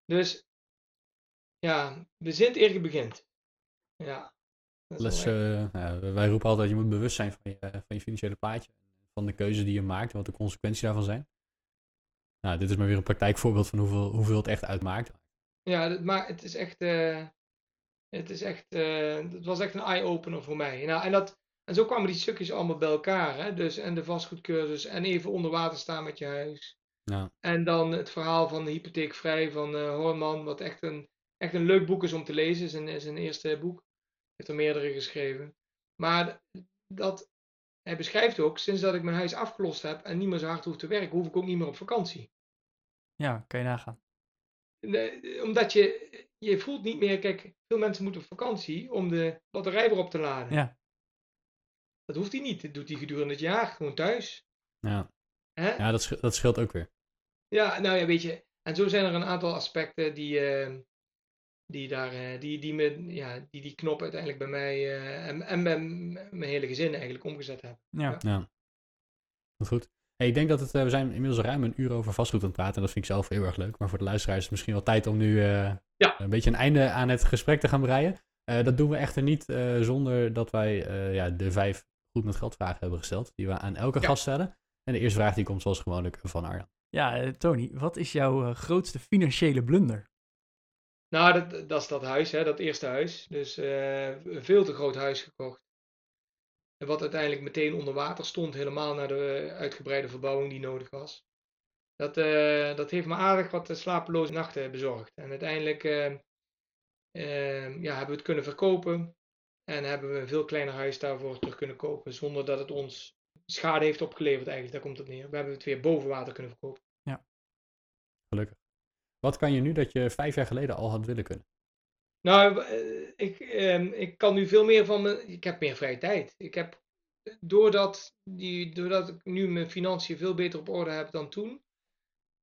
Dus ja, we eer begint. Ja. Les, eh, nou, wij roepen altijd, je moet bewust zijn van je, van je financiële plaatje. Van de keuzes die je maakt en wat de consequenties daarvan zijn. Nou, dit is maar weer een praktijkvoorbeeld van hoeveel, hoeveel het echt uitmaakt. Ja, maar het is echt. eh, het is echt. eh, het was echt een eye-opener voor mij. Nou, en, dat, en zo kwamen die stukjes allemaal bij elkaar. Hè? Dus, en de vastgoedcursus. En even onder water staan met je huis. Nou, En dan het verhaal van de hypotheekvrij van eh Horman. Wat echt een, echt een leuk boek is om te lezen. Zijn, zijn eerste boek. Hij heeft er meerdere geschreven. Maar dat. Hij beschrijft ook, sinds dat ik mijn huis afgelost heb en niet meer zo hard hoef te werken, hoef ik ook niet meer op vakantie. ja, kan je nagaan. Omdat je, je voelt niet meer, kijk, veel mensen moeten op vakantie om de batterij weer op te laden. Ja. Dat hoeft hij niet. Dat doet hij gedurende het jaar, gewoon thuis. ja, ja dat, dat scheelt ook weer. Ja, nou ja, weet je. En zo zijn er een aantal aspecten die, eh, die, daar, eh, die, die, me, ja, die die knop uiteindelijk bij mij eh, en, en bij mijn hele gezin eigenlijk omgezet hebben. Ja. Ja. Goed. Hey, ik denk dat het, eh, we zijn inmiddels ruim een uur over vastgoed aan het praten. En dat vind ik zelf heel erg leuk. Maar voor de luisteraars is het misschien wel tijd om nu Ja. een beetje een einde aan het gesprek te gaan breien. Dat doen we echter niet zonder dat wij ja, de vijf goed met geld vragen hebben gesteld. Die we aan elke Ja. gast stellen. En de eerste vraag die komt zoals gewoonlijk van Arjan. Ja, eh, Tony, wat is jouw eh, grootste financiële blunder? Nou, dat, dat is dat huis, hè, dat eerste huis. Dus eh, een veel te groot huis gekocht. Wat uiteindelijk meteen onder water stond, helemaal naar de uitgebreide verbouwing die nodig was. Dat, dat heeft me aardig wat slapeloze nachten bezorgd. En uiteindelijk eh, eh, ja, hebben we het kunnen verkopen. En hebben we een veel kleiner huis daarvoor terug kunnen kopen. Zonder dat het ons schade heeft opgeleverd eigenlijk. Daar komt het neer. We hebben het weer boven water kunnen verkopen. Gelukkig. Wat kan je nu dat je vijf jaar geleden al had willen kunnen? Nou, eh, ik, ehm, ik kan nu veel meer van mijn. Ik heb meer vrije tijd. Ik heb, doordat, die, doordat ik nu mijn financiën veel beter op orde heb dan toen,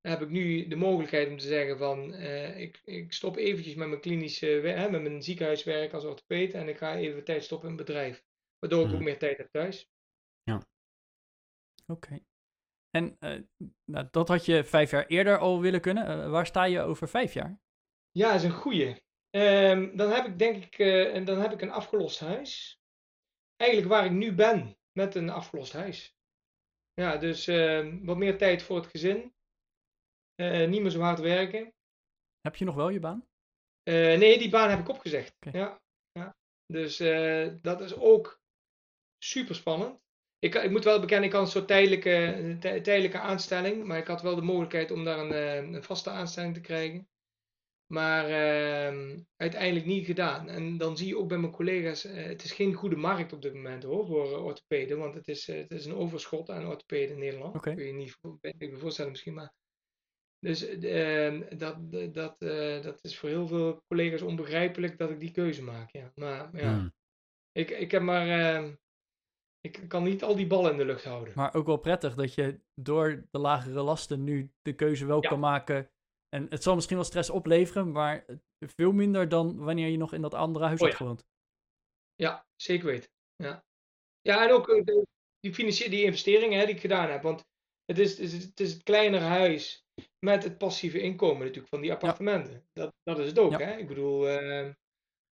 heb ik nu de mogelijkheid om te zeggen van eh, ik, ik stop eventjes met mijn klinische hè, met mijn ziekenhuiswerk als orthopeed en ik ga even tijd stoppen in het bedrijf. Waardoor ik Mhm. ook meer tijd heb thuis. Oké. En eh, nou, dat had je vijf jaar eerder al willen kunnen. Eh, waar sta je over vijf jaar? Ja, dat is een goeie. Ehm, dan heb ik denk ik, en dan heb ik een afgelost huis. Eigenlijk waar ik nu ben, met een afgelost huis. Ja, dus ehm, wat meer tijd voor het gezin. Niet meer zo hard werken. Heb je nog wel je baan? Nee, die baan heb ik opgezegd. Ja, ja. Dus dat is ook super spannend. Ik, ik moet wel bekennen, ik had een soort tijdelijke, tij- tijdelijke aanstelling. Maar ik had wel de mogelijkheid om daar een, eh, een vaste aanstelling te krijgen. Maar ehm, uiteindelijk niet gedaan. En dan zie je ook bij mijn collega's, eh, het is geen goede markt op dit moment hoor, voor uh, orthopeden. Want het is, eh, het is een overschot aan orthopeden in Nederland. Oké. Kun je niet ik voorstellen misschien, maar... Dus ehm, dat, dat, eh, dat is voor heel veel collega's onbegrijpelijk dat ik die keuze maak. Ja. Maar ja, Hmm. ik, ik heb maar... ehm, ik kan niet al die ballen in de lucht houden. Maar ook wel prettig dat je door de lagere lasten nu de keuze wel Ja. kan maken. En het zal misschien wel stress opleveren, maar veel minder dan wanneer je nog in dat andere huis Oh had ja. gewoond. Ja, zeker weten. Ja, ja en ook eh, de- die, financier, die investeringen hè, die ik gedaan heb. Want het is, het is, het is het kleinere huis met het passieve inkomen natuurlijk van die appartementen. Dat, dat is het ook. Ja. Hè? Ik bedoel, eh,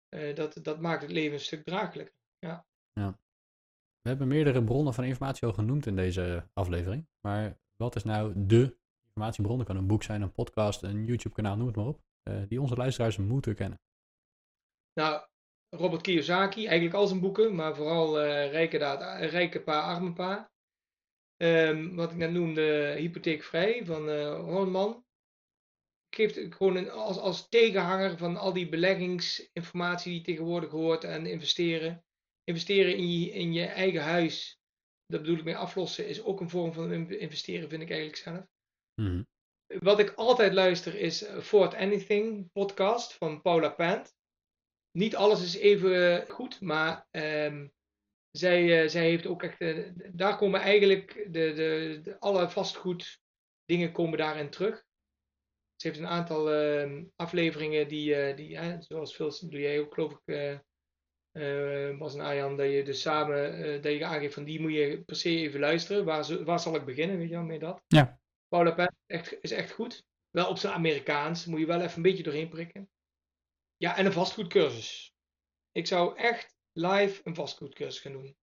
eh, dat, dat maakt het leven een stuk draaglijker. We hebben meerdere bronnen van informatie al genoemd in deze aflevering. Maar wat is nou de informatiebron? Dat kan een boek zijn, een podcast, een YouTube-kanaal, noem het maar op. eh, die onze luisteraars moeten kennen. Nou, Robert Kiyosaki, eigenlijk al zijn boeken, maar vooral eh, Rijke, Daad, Rijke Arme Pa. Ehm, wat ik net noemde, Hypotheekvrij van eh Hornman. Geeft gewoon een, als, als tegenhanger van al die beleggingsinformatie die tegenwoordig hoort en investeren. Investeren in je, in je eigen huis, dat bedoel ik mee aflossen, is ook een vorm van in- investeren, vind ik eigenlijk zelf. Mhm. Wat ik altijd luister is eh, Fort Anything podcast van Paula Pant. Niet alles is even goed, maar ehm, zij, eh, zij heeft ook echt. eh, daar komen eigenlijk de, de, de- alle vastgoed dingen komen daarin terug. Ze heeft een aantal ehm, afleveringen die, eh, die zoals veel doe jij ook, geloof ik, eh eh, Bas en Arjan, dat je dus samen eh, dat je aangeeft van die moet je per se even luisteren. Waar, waar zal ik beginnen, weet je wel, mee dat? Ja. Paula Penn echt, is echt goed. Wel op zijn Amerikaans, moet je wel even een beetje doorheen prikken. Ja, en een vastgoedcursus. Ik zou echt live een vastgoedcursus gaan doen.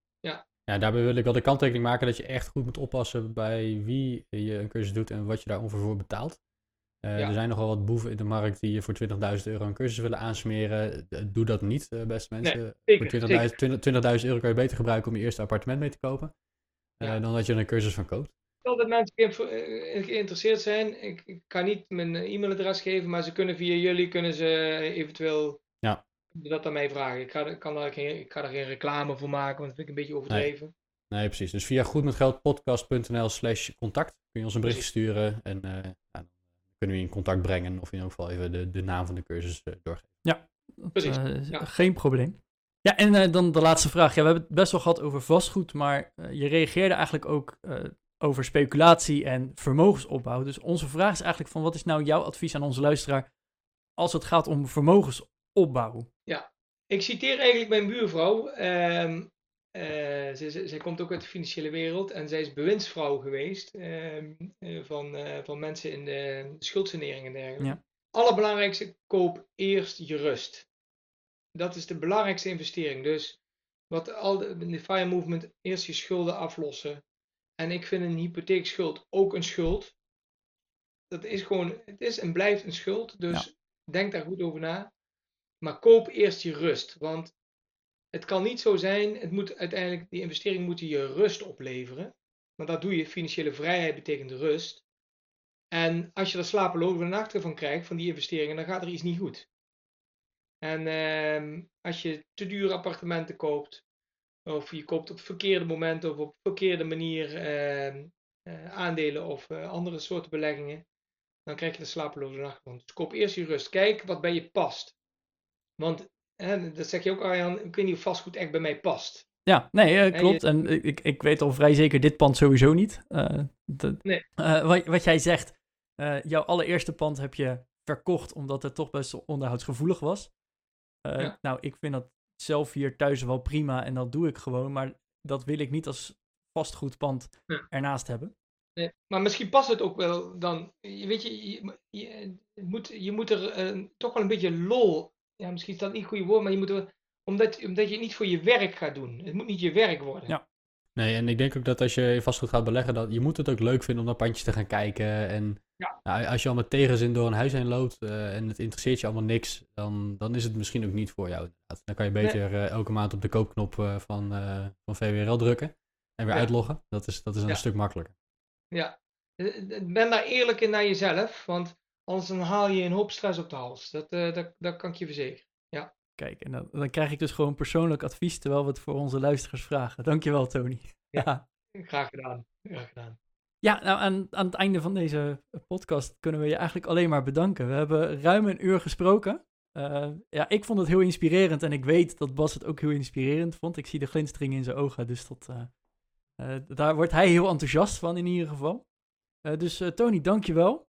Ja, daarbij wil ik wel de kanttekening maken dat je echt goed moet oppassen bij wie je een cursus doet en wat je daar ongeveer voor betaalt. Eh, Ja. Er zijn nogal wat boeven in de markt die je voor 20.000 euro een cursus willen aansmeren. Eh, Doe dat niet, eh, beste mensen. zeker, voor 20.000 20 20.000 euro kan je beter gebruiken om je eerste appartement mee te kopen. Ja. dan dat je er een cursus van koopt. Altijd mensen geïnfo- eh, geïnteresseerd zijn. Ik, ik kan niet mijn e-mailadres geven, maar ze kunnen via jullie kunnen ze eventueel Ja. dat aan mij vragen. Ik ga, er- kan daar geen, ik ga er geen reclame voor maken, want dat vind ik een beetje overdreven. Nee, precies. Dus via goedmetgeldpodcast.nl slash contact kun je ons een berichtje sturen. En kunnen we je in contact brengen. Of in ieder geval even de, de naam van de cursus eh, doorgeven. Dat, Precies, eh, ja. Geen probleem. Ja, en eh, dan de laatste vraag. Ja, we hebben het best wel gehad over vastgoed, maar je reageerde eigenlijk ook eh, over speculatie en vermogensopbouw. Dus onze vraag is eigenlijk van wat is nou jouw advies aan onze luisteraar als het gaat om vermogensopbouw? Ik citeer eigenlijk mijn buurvrouw. ehm, eh, ze- zij komt ook uit de financiële wereld en zij is bewindsvrouw geweest ehm, eh, van, eh, van mensen in de schuldsanering en dergelijke. Ja. Allerbelangrijkste, koop eerst je rust. Dat is de belangrijkste investering. Dus wat al de, de FIRE movement, eerst je schulden aflossen. En ik vind een hypotheekschuld ook een schuld. Dat is gewoon, het is en blijft een schuld. Dus denk daar goed over na. Maar koop eerst je rust. Want het kan niet zo zijn, het moet uiteindelijk, die investering moet je rust opleveren. Want dat doe je, financiële vrijheid betekent rust. En als je er slapeloze nachten van krijgt, van die investeringen, dan gaat er iets niet goed. En ehm, als je te dure appartementen koopt, of je koopt op verkeerde momenten of op verkeerde manier ehm, eh, aandelen of eh, andere soorten beleggingen, dan krijg je er slapeloze nachten van. Dus koop eerst je rust. Kijk wat bij je past. Want, hè, dat zeg je ook Arjan, ik weet niet of vastgoed echt bij mij past. Ja, nee, eh, En klopt. je- En ik, ik weet al vrij zeker dit pand sowieso niet. Nee. eh, wat, wat jij zegt, jouw allereerste pand heb je verkocht omdat het toch best onderhoudsgevoelig was. Ja. Nou, ik vind dat zelf hier thuis wel prima en dat doe ik gewoon. Maar dat wil ik niet als vastgoedpand Ja. ernaast hebben. Nee, maar misschien past het ook wel dan. Je weet je, je, moet, je moet er toch wel een beetje lol. Ja, misschien is dat niet het goede woord, maar je moet er. Omdat, omdat je het niet voor je werk gaat doen. Het moet niet je werk worden. Ja. Nee, en ik denk ook dat als je in vastgoed gaat beleggen, dat je moet het ook leuk vinden om naar pandjes te gaan kijken. En Ja. nou, als je al met tegenzin door een huis heen loopt eh, en het interesseert je allemaal niks, dan, dan is het misschien ook niet voor jou. Dan kan je beter eh, elke maand op de koopknop eh, van, van VWRL drukken en weer Ja. uitloggen. Dat is, dat is Ja. een stuk makkelijker. Ja. Ben daar eerlijk in naar jezelf, want anders dan haal je een hoop stress op de hals. Dat, eh, dat, dat kan ik je verzekeren. Kijk, en dan, dan krijg ik dus gewoon persoonlijk advies terwijl we het voor onze luisteraars vragen. Dankjewel, Tony. Ja. ja. Graag gedaan. Graag gedaan. Ja, nou aan, aan het einde van deze podcast kunnen we je eigenlijk alleen maar bedanken. We hebben ruim een uur gesproken. Eh, ja, ik vond het heel inspirerend en ik weet dat Bas het ook heel inspirerend vond. Ik zie de glinstering in zijn ogen, dus dat, eh, daar wordt hij heel enthousiast van in ieder geval. Dus Tony, dankjewel.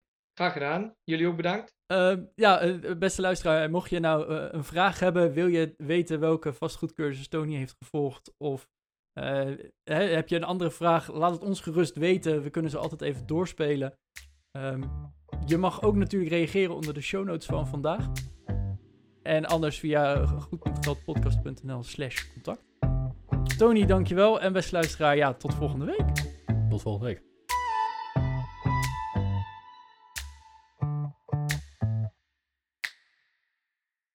Graag gedaan. Jullie ook bedankt. Eh, ja, eh, beste luisteraar, mocht je nou eh, een vraag hebben, wil je weten welke vastgoedcursus Tony heeft gevolgd of eh, hè, heb je een andere vraag, laat het ons gerust weten. We kunnen ze altijd even doorspelen. Ehm, je mag ook natuurlijk reageren onder de show notes van vandaag. En anders via goedmetgeldpodcast.nl slash contact. Tony, dankjewel. En beste luisteraar, ja, tot volgende week. Tot volgende week.